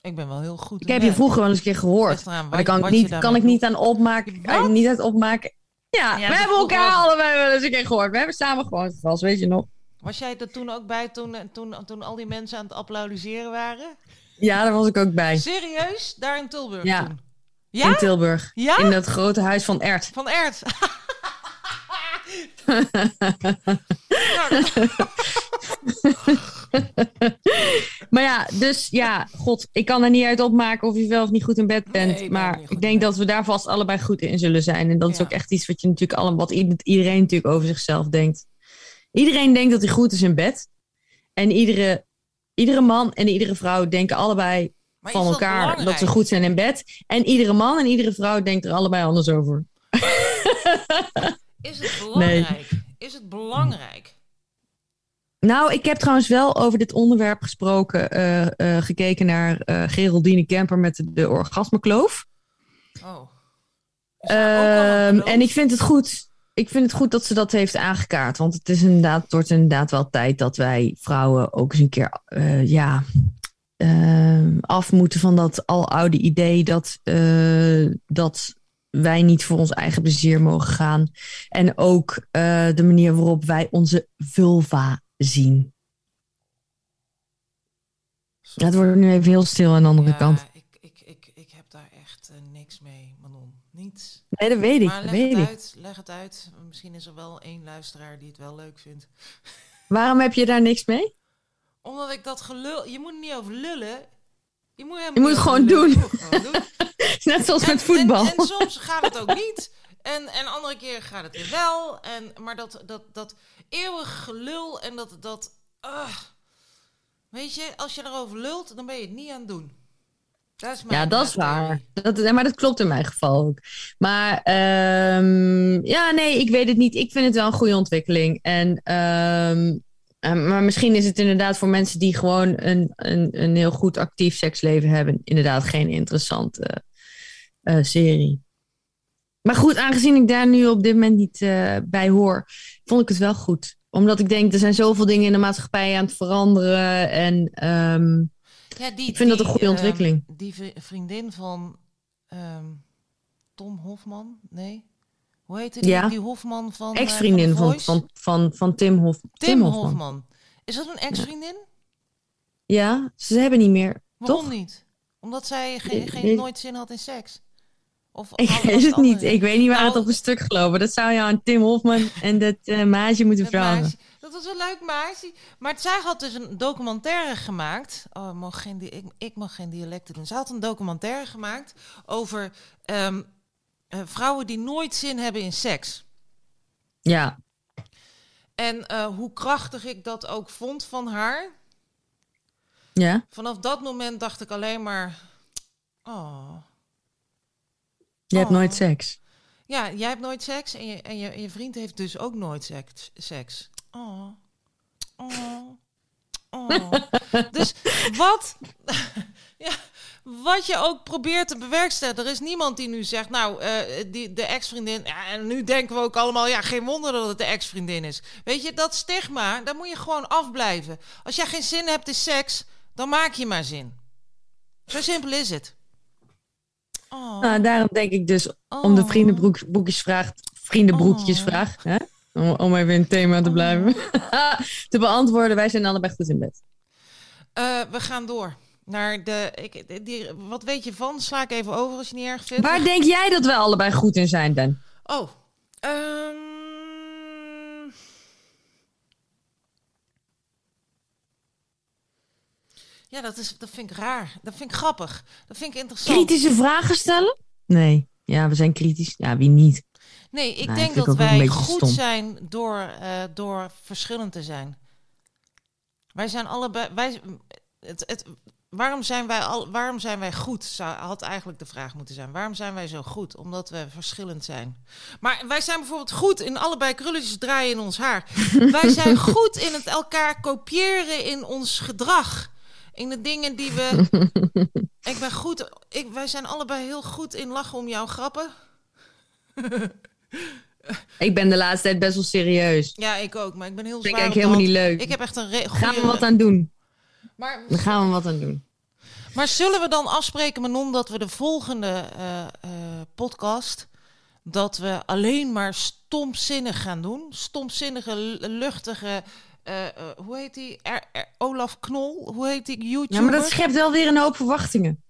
S1: ik ben wel heel goed
S2: Ik
S1: in
S2: heb je vroeger wel eens een keer gehoord. Maar daar kan ik niet, kan ik niet aan opmaken.
S1: Wat?
S2: Niet uit opmaken. Ja,
S1: Ja,
S2: we hebben elkaar
S1: was-
S2: allebei wel eens een keer gehoord. We hebben samen gewoon gevast, weet je nog?
S1: Was jij er toen ook bij toen, eh, toen, toen al die mensen aan het applaudisseren waren?
S2: Ja, daar was ik ook bij.
S1: Serieus? Daar in Tilburg
S2: Ja.
S1: toen?
S2: In
S1: Ja?
S2: Tilburg.
S1: Ja?
S2: In dat grote huis van Ert.
S1: Van Ert.
S2: Maar ja, dus ja, god, ik kan er niet uit opmaken of je wel of niet goed in bed bent.
S1: Nee, ik ben
S2: maar ik denk dat we daar vast allebei goed in zullen zijn. En dat is ook echt iets wat je natuurlijk allemaal, wat iedereen natuurlijk over zichzelf denkt. Iedereen denkt dat hij goed is in bed. En iedere, iedere man en iedere vrouw denken allebei
S1: maar
S2: van
S1: dat
S2: elkaar dat, ze goed zijn in bed. En iedere man en iedere vrouw denkt er allebei anders over.
S1: Is het belangrijk? Is het belangrijk?
S2: Nou, ik heb trouwens wel over dit onderwerp gesproken, eh, eh, gekeken naar eh Geraldine Kemper met de, de orgasmekloof.
S1: Oh.
S2: Ehm, en ik vind het goed. Ik vind het goed dat ze dat heeft aangekaart. Want het is inderdaad, het wordt inderdaad wel tijd dat wij vrouwen ook eens een keer eh, ja, ehm, af moeten van dat aloude idee dat, eh, dat wij niet voor ons eigen plezier mogen gaan. En ook eh, de manier waarop wij onze vulva zien. Ja, het wordt nu even heel stil aan de andere
S1: Ja,
S2: kant.
S1: Ik, ik, ik, ik heb daar echt eh, niks mee, Manon. Niets.
S2: Nee, dat weet ik.
S1: maar leg
S2: weet
S1: het
S2: ik.
S1: uit, leg het uit. Misschien is er wel één luisteraar die het wel leuk vindt.
S2: Waarom heb je daar niks mee?
S1: Omdat ik dat gelul... Je moet er niet over lullen. Je moet,
S2: Je het gewoon doen.
S1: Gewoon doen.
S2: Net zoals
S1: En-
S2: met voetbal.
S1: En, en soms gaat het ook niet. En, en andere keer gaat het weer wel. En, maar dat, dat, dat eeuwig gelul en dat... dat ah. weet je, als je erover lult, dan ben je het niet aan het doen. Dat is
S2: Ja, dat is waar. Dat, maar dat klopt in mijn geval ook. Maar ehm, ja, nee, ik weet het niet. Ik vind het wel een goede ontwikkeling. En, ehm, eh, maar misschien is het inderdaad voor mensen die gewoon een, een, een heel goed actief seksleven hebben, inderdaad geen interessante eh, serie. Maar goed, aangezien ik daar nu op dit moment niet eh, bij hoor, vond ik het wel goed. Omdat ik denk, er zijn zoveel dingen in de maatschappij aan het veranderen. En ehm,
S1: Ja, die,
S2: Ik vind dat een goede
S1: ehm,
S2: ontwikkeling.
S1: die vri- vriendin van ehm, Tom Hofman, nee? Hoe heette die?
S2: Ja.
S1: Die Hofman van eh,
S2: ex-vriendin van, van, van, van Tim, Hof,
S1: Tim,
S2: Hofman.
S1: Hofman. Is dat een ex-vriendin?
S2: Ja, ze hebben niet meer.
S1: Waarom
S2: Toch?
S1: niet? Omdat zij geen, geen, nooit zin had in seks? Of
S2: Ik weet het niet. Ik weet niet waar
S1: Nou,
S2: het op een stuk gelopen. Dat zou je aan Tim Hofman en dat eh maatje moeten vragen.
S1: dat was een leuk meisje. Maar zij had dus een documentaire gemaakt. Oh, ik mag geen, ik, ik mag geen dialecten doen. Ze had een documentaire gemaakt over ehm, eh, vrouwen die nooit zin hebben in seks.
S2: Ja,
S1: En eh, hoe krachtig ik dat ook vond van haar.
S2: ja.
S1: Vanaf dat moment dacht ik alleen maar... Oh.
S2: Je hebt
S1: Oh.
S2: nooit seks.
S1: Ja, jij hebt nooit seks en je, en je, en je vriend heeft dus ook nooit seks. seks. Oh. Oh. Oh. dus wat, ja, wat je ook probeert te bewerkstelligen. Er is niemand die nu zegt, nou, eh, die, de ex-vriendin... Ja, en nu denken we ook allemaal, ja, geen wonder dat het de ex-vriendin is. Weet je, dat stigma, daar moet je gewoon afblijven. Als jij geen zin hebt in seks, dan maak je maar zin. Zo simpel is het. Oh.
S2: Nou, daarom denk ik dus om de
S1: Oh.
S2: vriendenbroekjesvraag, vriendenbroekjesvraag, hè? Om, om even in het thema te blijven, te beantwoorden. Wij zijn allebei goed in bed.
S1: Eh, we gaan door naar de. Ik, die, wat weet je van? Sla ik even over als je niet erg vindt.
S2: Waar denk jij dat wij allebei goed in zijn, Dan?
S1: Oh. ehm. Ja, dat, is, dat vind ik raar. Dat vind ik grappig. Dat vind ik interessant.
S2: Kritische vragen stellen? Nee. Ja, we zijn kritisch. Ja, wie niet?
S1: Nee, ik
S2: Nou,
S1: denk
S2: ik
S1: dat wij goed
S2: stom.
S1: zijn door, eh, door verschillend te zijn. Wij zijn allebei. Wij, het, het, waarom, zijn wij al, waarom zijn wij goed? Zou, had eigenlijk de vraag moeten zijn. Waarom zijn wij zo goed? Omdat we verschillend zijn. Maar wij zijn bijvoorbeeld goed in allebei krulletjes draaien in ons haar. wij zijn goed in het elkaar kopiëren in ons gedrag. In de dingen die we. ik ben goed. Ik, wij zijn allebei heel goed in lachen om jouw grappen.
S2: Ik ben de laatste tijd best wel serieus.
S1: Ja, ik ook, maar ik ben heel zwaar
S2: ik helemaal niet leuk.
S1: Ik heb echt een
S2: Gaan we wat aan doen?
S1: Maar,
S2: Daar gaan we wat aan doen.
S1: maar zullen we dan afspreken, Manon, dat we de volgende eh, eh, podcast... dat we alleen maar stomzinnig gaan doen? Stomzinnige, luchtige... eh, hoe heet die? Olaf Knol? Hoe heet die YouTuber?
S2: Ja, maar dat schept wel weer een hoop verwachtingen.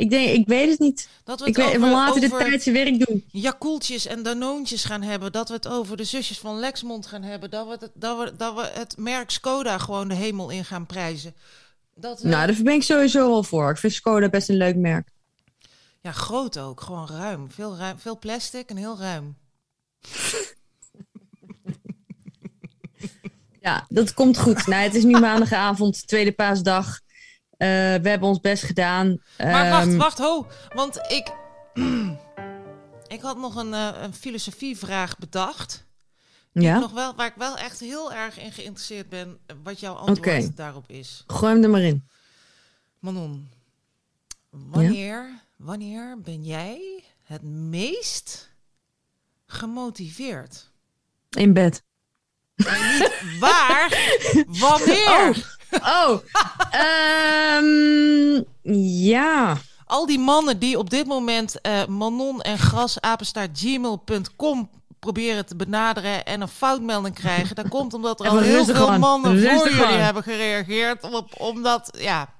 S2: Ik denk, ik weet het niet.
S1: Dat we
S2: Ik
S1: het
S2: weet, we
S1: over,
S2: laten
S1: over
S2: tijdse werk doen.
S1: Yakultjes en Danoontjes gaan hebben. Dat we het over de zusjes van Lexmond gaan hebben. Dat we het, dat we, dat we het merk Skoda gewoon de hemel in gaan prijzen. Dat we,
S2: Nou, daar ben ik sowieso wel voor. Ik vind Skoda best een leuk merk.
S1: Ja, groot ook. Gewoon ruim. Veel, ruim. veel plastic en heel ruim.
S2: Ja, dat komt goed. nou, het is nu maandagavond, tweede paasdag. Eh, we hebben ons best gedaan.
S1: Maar wacht,
S2: Ehm,
S1: wacht, ho. Want ik... ik had nog een, eh, een filosofievraag bedacht.
S2: Ja,
S1: Nog wel, waar ik wel echt heel erg in geïnteresseerd ben. Wat jouw antwoord daarop is.
S2: gooi hem er maar in.
S1: Manon, wanneer, wanneer ben jij het meest gemotiveerd?
S2: In bed.
S1: En niet waar, wanneer?
S2: Oh, ehm, ja.
S1: Al die mannen die op dit moment eh, Manon en Gras apenstaartgmail.com proberen te benaderen en een foutmelding krijgen, dat komt omdat er al heel veel mannen
S2: Rustig
S1: voor jullie hebben gereageerd op, omdat, ja,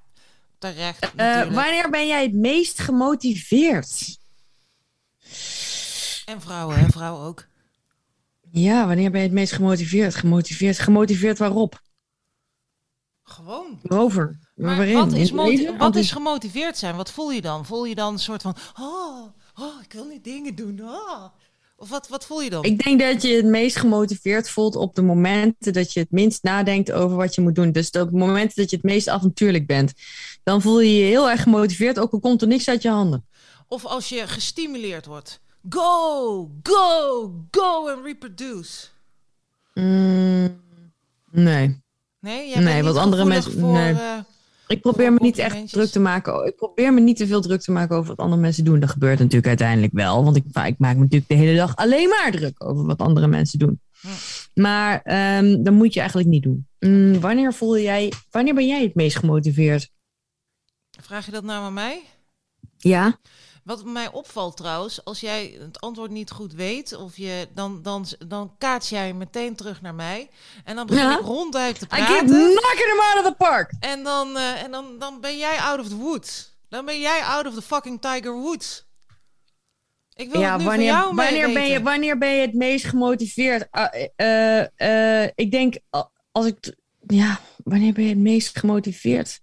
S1: terecht natuurlijk.
S2: wanneer ben jij het meest gemotiveerd?
S1: En vrouwen, hè, vrouwen ook.
S2: Ja, wanneer ben je het meest gemotiveerd? Gemotiveerd, gemotiveerd waarop?
S1: Gewoon.
S2: Waarover?
S1: Maar
S2: Waarin?
S1: wat, is
S2: leven?
S1: wat is gemotiveerd zijn? Wat voel je dan? Voel je dan een soort van, oh, oh ik wil niet dingen doen. Oh. Of wat, wat voel je dan?
S2: Ik denk dat je het meest gemotiveerd voelt op de momenten dat je het minst nadenkt over wat je moet doen. Dus op de momenten dat je het meest avontuurlijk bent. Dan voel je je heel erg gemotiveerd, ook al komt er niks uit je handen.
S1: Of als je gestimuleerd wordt. Go, go, go and reproduce.
S2: Mm, nee.
S1: Nee, jij
S2: Nee,
S1: bent niet
S2: wat andere mensen-
S1: Voor,
S2: nee.
S1: eh,
S2: Ik probeer me niet echt druk te maken. Ik probeer me niet te veel druk te maken over wat andere mensen doen. Dat gebeurt natuurlijk uiteindelijk wel. Want ik, ik maak me natuurlijk de hele dag alleen maar druk over wat andere mensen doen.
S1: Hm.
S2: Maar ehm dat moet je eigenlijk niet doen. Mm, wanneer voel jij, wanneer ben jij het meest gemotiveerd?
S1: vraag je dat nou aan mij?
S2: Ja.
S1: Wat mij opvalt trouwens, als jij het antwoord niet goed weet, of je, dan, dan, dan kaats jij meteen terug naar mij. En dan begin
S2: Ja.
S1: ik ronduit te
S2: I keep
S1: praten.
S2: knocking them out of the park.
S1: En, dan, eh, en dan, dan ben jij out of the woods. Dan ben jij out of the fucking Tiger Woods. Ik wil
S2: Ja,
S1: het nu
S2: wanneer,
S1: jou
S2: wanneer, ben je, wanneer ben je het meest gemotiveerd? Ah, eh, eh, ik denk, als ik. Ja, wanneer ben je het meest gemotiveerd?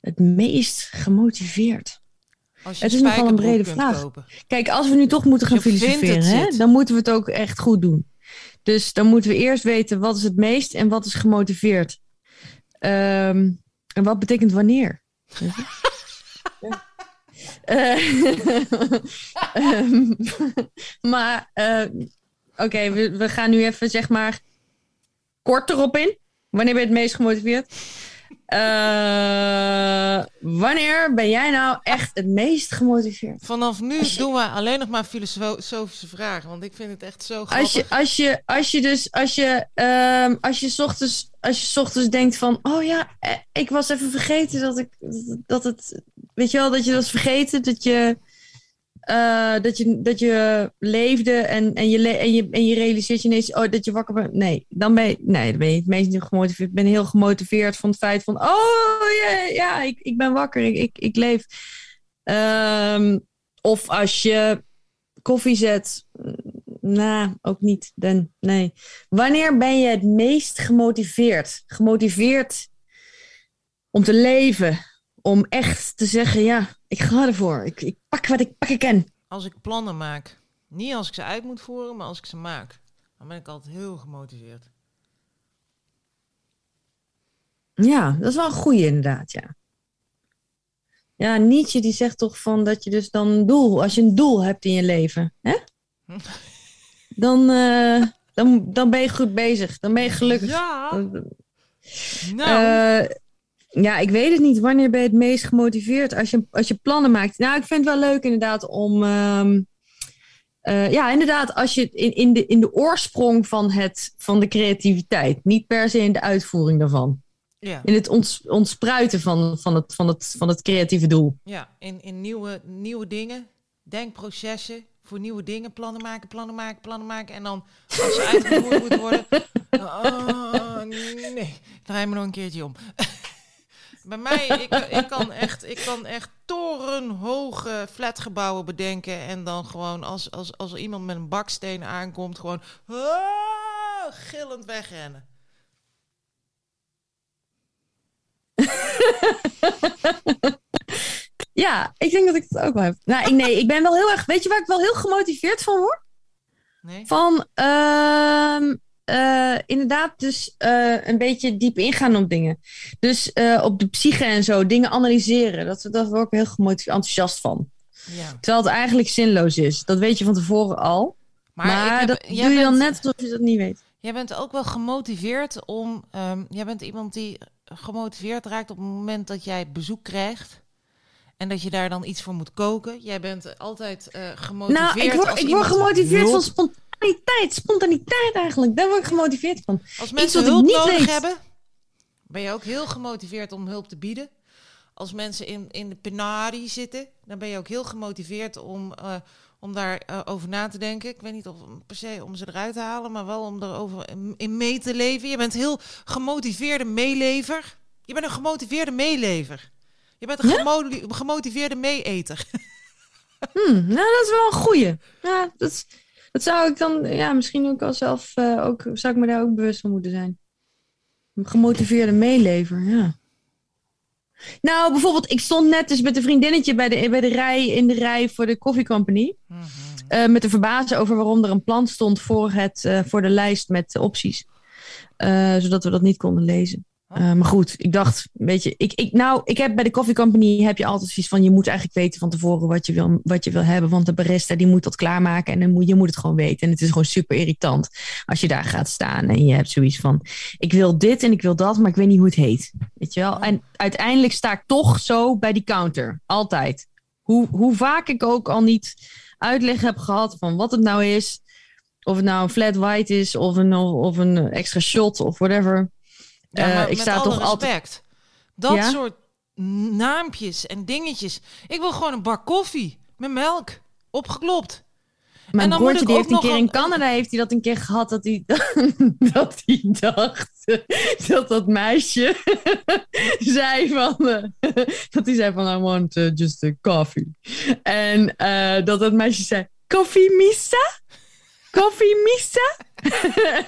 S2: Het meest gemotiveerd.
S1: Als je
S2: het is nogal een brede vraag.
S1: kopen.
S2: Kijk, als we nu toch moeten gaan
S1: Je
S2: filosoferen, hè, dan moeten we het ook echt goed doen. Dus dan moeten we eerst weten wat is het meest en wat is gemotiveerd. Ehm, en wat betekent wanneer? Ja. Eh, ehm, maar eh, oké, we, we gaan nu even zeg maar kort erop in. Wanneer ben je het meest gemotiveerd? Eh, wanneer ben jij nou echt het meest gemotiveerd?
S1: Vanaf nu
S2: je-
S1: doen we alleen nog maar filosofische vragen. Want ik vind het echt zo grappig.
S2: Als je, als je, als je dus, als je, ehm, als je 's ochtends, als je 's ochtends denkt van, oh ja, eh, ik was even vergeten dat ik, dat het, weet je wel, dat je was vergeten dat je, eh, dat je, dat je leefde en, en, je, en, je, en je realiseert je ineens, oh, dat je wakker bent. Nee, dan ben je, nee, dan ben je het meest niet gemotiveerd. Ik ben heel gemotiveerd van het feit van, oh ja, ja ik, ik ben wakker, ik, ik, ik leef. Ehm, of als je koffie zet, nou, ook niet. Dan, nee. Wanneer ben je het meest gemotiveerd? Gemotiveerd om te leven. Om echt te zeggen, ja, ik ga ervoor. Ik, ik pak wat ik pakken kan.
S1: Als ik plannen maak. Niet als ik ze uit moet voeren, maar als ik ze maak. Dan ben ik altijd heel gemotiveerd.
S2: Ja, dat is wel een goeie inderdaad, ja. Ja, Nietzsche die zegt toch van dat je dus dan een doel, als je een doel hebt in je leven, hè? Dan, eh, dan, dan ben je goed bezig. Dan ben je gelukkig.
S1: Ja. Nou,
S2: Eh, ja, ik weet het niet. Wanneer ben je het meest gemotiveerd? Als je, als je plannen maakt. Nou, ik vind het wel leuk inderdaad om... ehm, eh, ja, inderdaad, als je in, in, de, in de oorsprong van, het, van de creativiteit. Niet per se in de uitvoering daarvan.
S1: ja.
S2: In het ons, ontspruiten van, van, het, van, het, van het creatieve doel.
S1: Ja, in, in nieuwe, nieuwe dingen, denkprocessen voor nieuwe dingen, plannen maken, plannen maken, plannen maken. En dan als ze uitgevoerd moeten worden, oh, nee, draai me nog een keertje om. Bij mij, ik, ik, kan echt, ik kan echt torenhoge flatgebouwen bedenken. En dan gewoon als, als, als er iemand met een baksteen aankomt, gewoon ah, gillend wegrennen.
S2: Ja, ik denk dat ik het ook wel heb. Nou, nee, ik ben wel heel erg. Weet je waar ik wel heel gemotiveerd van word?
S1: Nee?
S2: Van ehm, eh, inderdaad, dus eh, een beetje diep ingaan op dingen. Dus eh, op de psyche en zo, dingen analyseren. Dat, dat word ik heel gemotiveerd, enthousiast van.
S1: Ja.
S2: Terwijl het eigenlijk zinloos is. Dat weet je van tevoren al. Maar,
S1: ik heb-
S2: dat
S1: jij
S2: doe je dan net alsof je dat niet weet.
S1: Jij bent ook wel gemotiveerd om. ehm, jij bent iemand die gemotiveerd raakt op het moment dat jij bezoek krijgt. En dat je daar dan iets voor moet koken. Jij bent altijd eh, gemotiveerd.
S2: Nou, ik word,
S1: als
S2: ik word gemotiveerd van spontaniteit. Spontaniteit eigenlijk. Daar word ik gemotiveerd van.
S1: Als mensen
S2: ik
S1: hulp
S2: niet
S1: nodig
S2: weet.
S1: hebben, ben je ook heel gemotiveerd om hulp te bieden. Als mensen in, in de penarie zitten, dan ben je ook heel gemotiveerd om, eh, om daar eh, over na te denken. Ik weet niet of per se om ze eruit te halen, maar wel om erover in, in mee te leven. Je bent heel gemotiveerde meelever. Je bent een gemotiveerde meelever. Je bent een gemo- gemotiveerde meeeter.
S2: Hmm, nou, dat is wel een goeie. Ja, dat, is- dat zou ik dan, ja, misschien ook al zelf, eh, ook, zou ik me daar ook bewust van moeten zijn. Een gemotiveerde meelever, ja. Nou, bijvoorbeeld, ik stond net dus met een vriendinnetje bij de, bij de rij, in de rij voor de Coffee Company. eh, met te verbazen over waarom er een plan stond voor, het, eh, voor de lijst met opties. Zodat we dat niet konden lezen. Eh, maar goed, ik dacht, weet je, ik, ik, nou, ik heb bij de Coffee Company heb je altijd zoiets van, je moet eigenlijk weten van tevoren wat je wil, wat je wil hebben, want de barista die moet dat klaarmaken en dan moet, je moet het gewoon weten. En het is gewoon super irritant als je daar gaat staan en je hebt zoiets van, ik wil dit en ik wil dat, maar ik weet niet hoe het heet. Weet je wel? En uiteindelijk sta ik toch zo bij die counter, altijd. Hoe, hoe vaak ik ook al niet uitleg heb gehad van wat het nou is, of het nou een flat white is of een, of een extra shot of whatever.
S1: Ja,
S2: Eh, ik
S1: met
S2: sta
S1: alle
S2: toch altijd.
S1: Dat
S2: Ja?
S1: soort naampjes en dingetjes. Ik wil gewoon een bak koffie met melk. Opgeklopt.
S2: Mijn
S1: dan moet
S2: broertje die
S1: ook
S2: heeft een keer in Canada heeft hij dat een keer gehad dat hij, dat hij dacht dat dat meisje zei van eh, dat hij zei van I want eh, just a coffee en dat dat meisje zei koffie misa koffie misa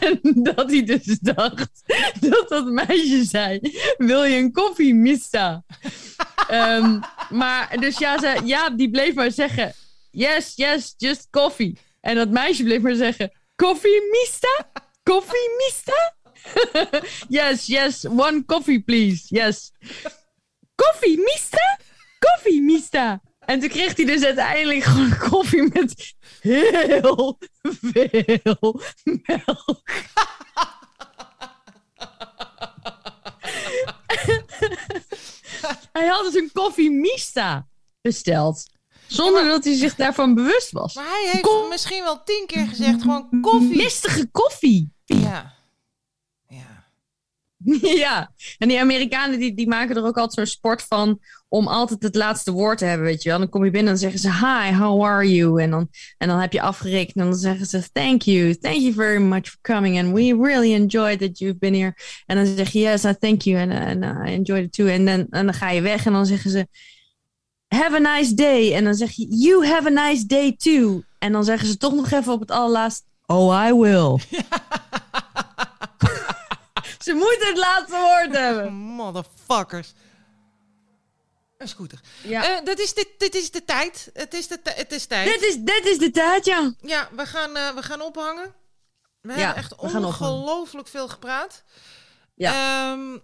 S2: en dat hij dus dacht dat dat meisje zei wil je een koffie misa Ehm, maar dus ja, ze, ja, die bleef maar zeggen yes, yes, just coffee. En dat meisje bleef maar zeggen, koffie mista? Koffie mista? yes, yes, one coffee please, yes. Koffie mista? Koffie mista? En toen kreeg hij dus uiteindelijk gewoon koffie met heel veel melk. hij had dus een koffie mista besteld. Zonder dat hij zich daarvan bewust was.
S1: Maar hij heeft
S2: Kom-
S1: misschien wel tien keer gezegd gewoon koffie.
S2: Mistige koffie.
S1: Ja. ja,
S2: en die Amerikanen die, die maken er ook altijd zo'n sport van om altijd het laatste woord te hebben, weet je wel. Dan kom je binnen en dan zeggen ze hi, how are you? En dan, en dan heb je afgerekend en dan zeggen ze thank you, thank you very much for coming and we really enjoyed that you've been here. En dan zeg je yes, I thank you and, and I enjoyed it too. En dan, en dan ga je weg en dan zeggen ze have a nice day. En dan zeg je you have a nice day too. En dan zeggen ze toch nog even op het allerlaatst oh I will. Ze moeten het laatste woord hebben.
S1: Motherfuckers. Een scooter.
S2: Ja.
S1: Eh, dit, is dit, dit is de tijd. Het is, de het is tijd.
S2: Dit is, dit is de tijd, ja.
S1: Ja, we gaan, eh, we gaan ophangen. We
S2: Ja,
S1: hebben echt ongelooflijk veel gepraat.
S2: Ja.
S1: Ehm,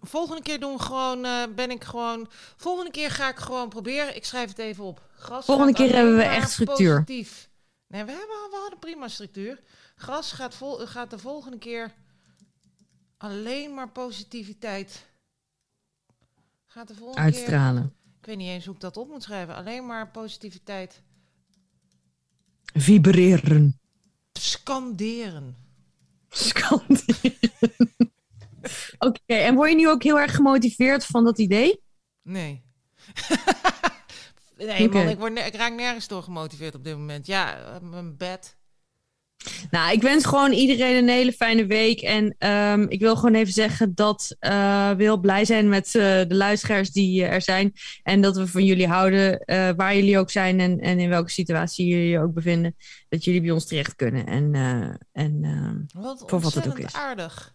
S1: volgende keer doen we gewoon, eh, ben ik gewoon... Volgende keer ga ik gewoon proberen. Ik schrijf het even op. Gras
S2: Volgende keer hebben we echt structuur.
S1: Positief. Nee, we, hebben, we hadden prima structuur. Gras gaat, vol, gaat de volgende keer alleen maar positiviteit. Gaat de volgende keer...
S2: Uitstralen.
S1: Ik weet niet eens hoe ik dat op moet schrijven. Alleen maar positiviteit.
S2: Vibreren.
S1: Scanderen.
S2: Scanderen. Oké, en word je nu ook heel erg gemotiveerd van dat idee?
S1: Nee. nee, man, ik, word ik raak nergens door gemotiveerd op dit moment. Ja, eh, mijn bed.
S2: Nou, ik wens gewoon iedereen een hele fijne week. En ehm, ik wil gewoon even zeggen dat eh, we heel blij zijn met eh, de luisteraars die eh, er zijn. En dat we van jullie houden, waar jullie ook zijn en, en in welke situatie jullie je ook bevinden. Dat jullie bij ons terecht kunnen. En, en ehm,
S1: Wat
S2: Voor wat het ook is.
S1: aardig.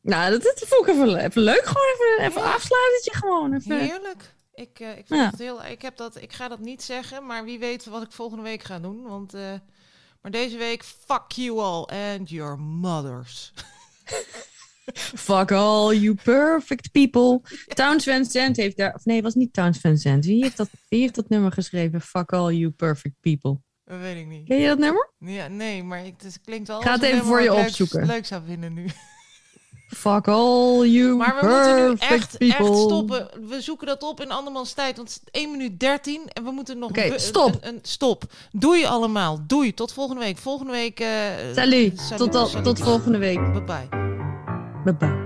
S2: nou, dat, dat vond ik even, even leuk. Gewoon even, even afsluitetje gewoon. Even.
S1: Heerlijk. Ik, ik, vind
S2: Ja.
S1: het heel, ik, heb dat, ik ga dat niet zeggen, maar wie weet wat ik volgende week ga doen. Want, maar deze week, fuck you all and your mothers.
S2: Fuck all you perfect people. Towns Van Zandt heeft daar... Of nee, het was niet Towns Van Zandt. Wie heeft dat, wie heeft dat nummer geschreven? Fuck all you perfect people.
S1: Dat weet ik niet.
S2: Ken je dat nummer?
S1: Ja, nee, maar het klinkt wel
S2: Ga het even voor je
S1: leuk-
S2: opzoeken.
S1: Leuk zou vinden nu.
S2: Fuck all you
S1: Maar we moeten nu echt,
S2: people.
S1: echt stoppen. We zoeken dat op in andermans tijd. Want het is 1 minuut 13 en we moeten nog...
S2: Oké, stop.
S1: Een, een- stop. Doei allemaal. Doei. Tot volgende week. Volgende week...
S2: Salut.
S1: salut.
S2: Tot, al-
S1: Salut.
S2: tot volgende week.
S1: Bye bye.
S2: Bye bye.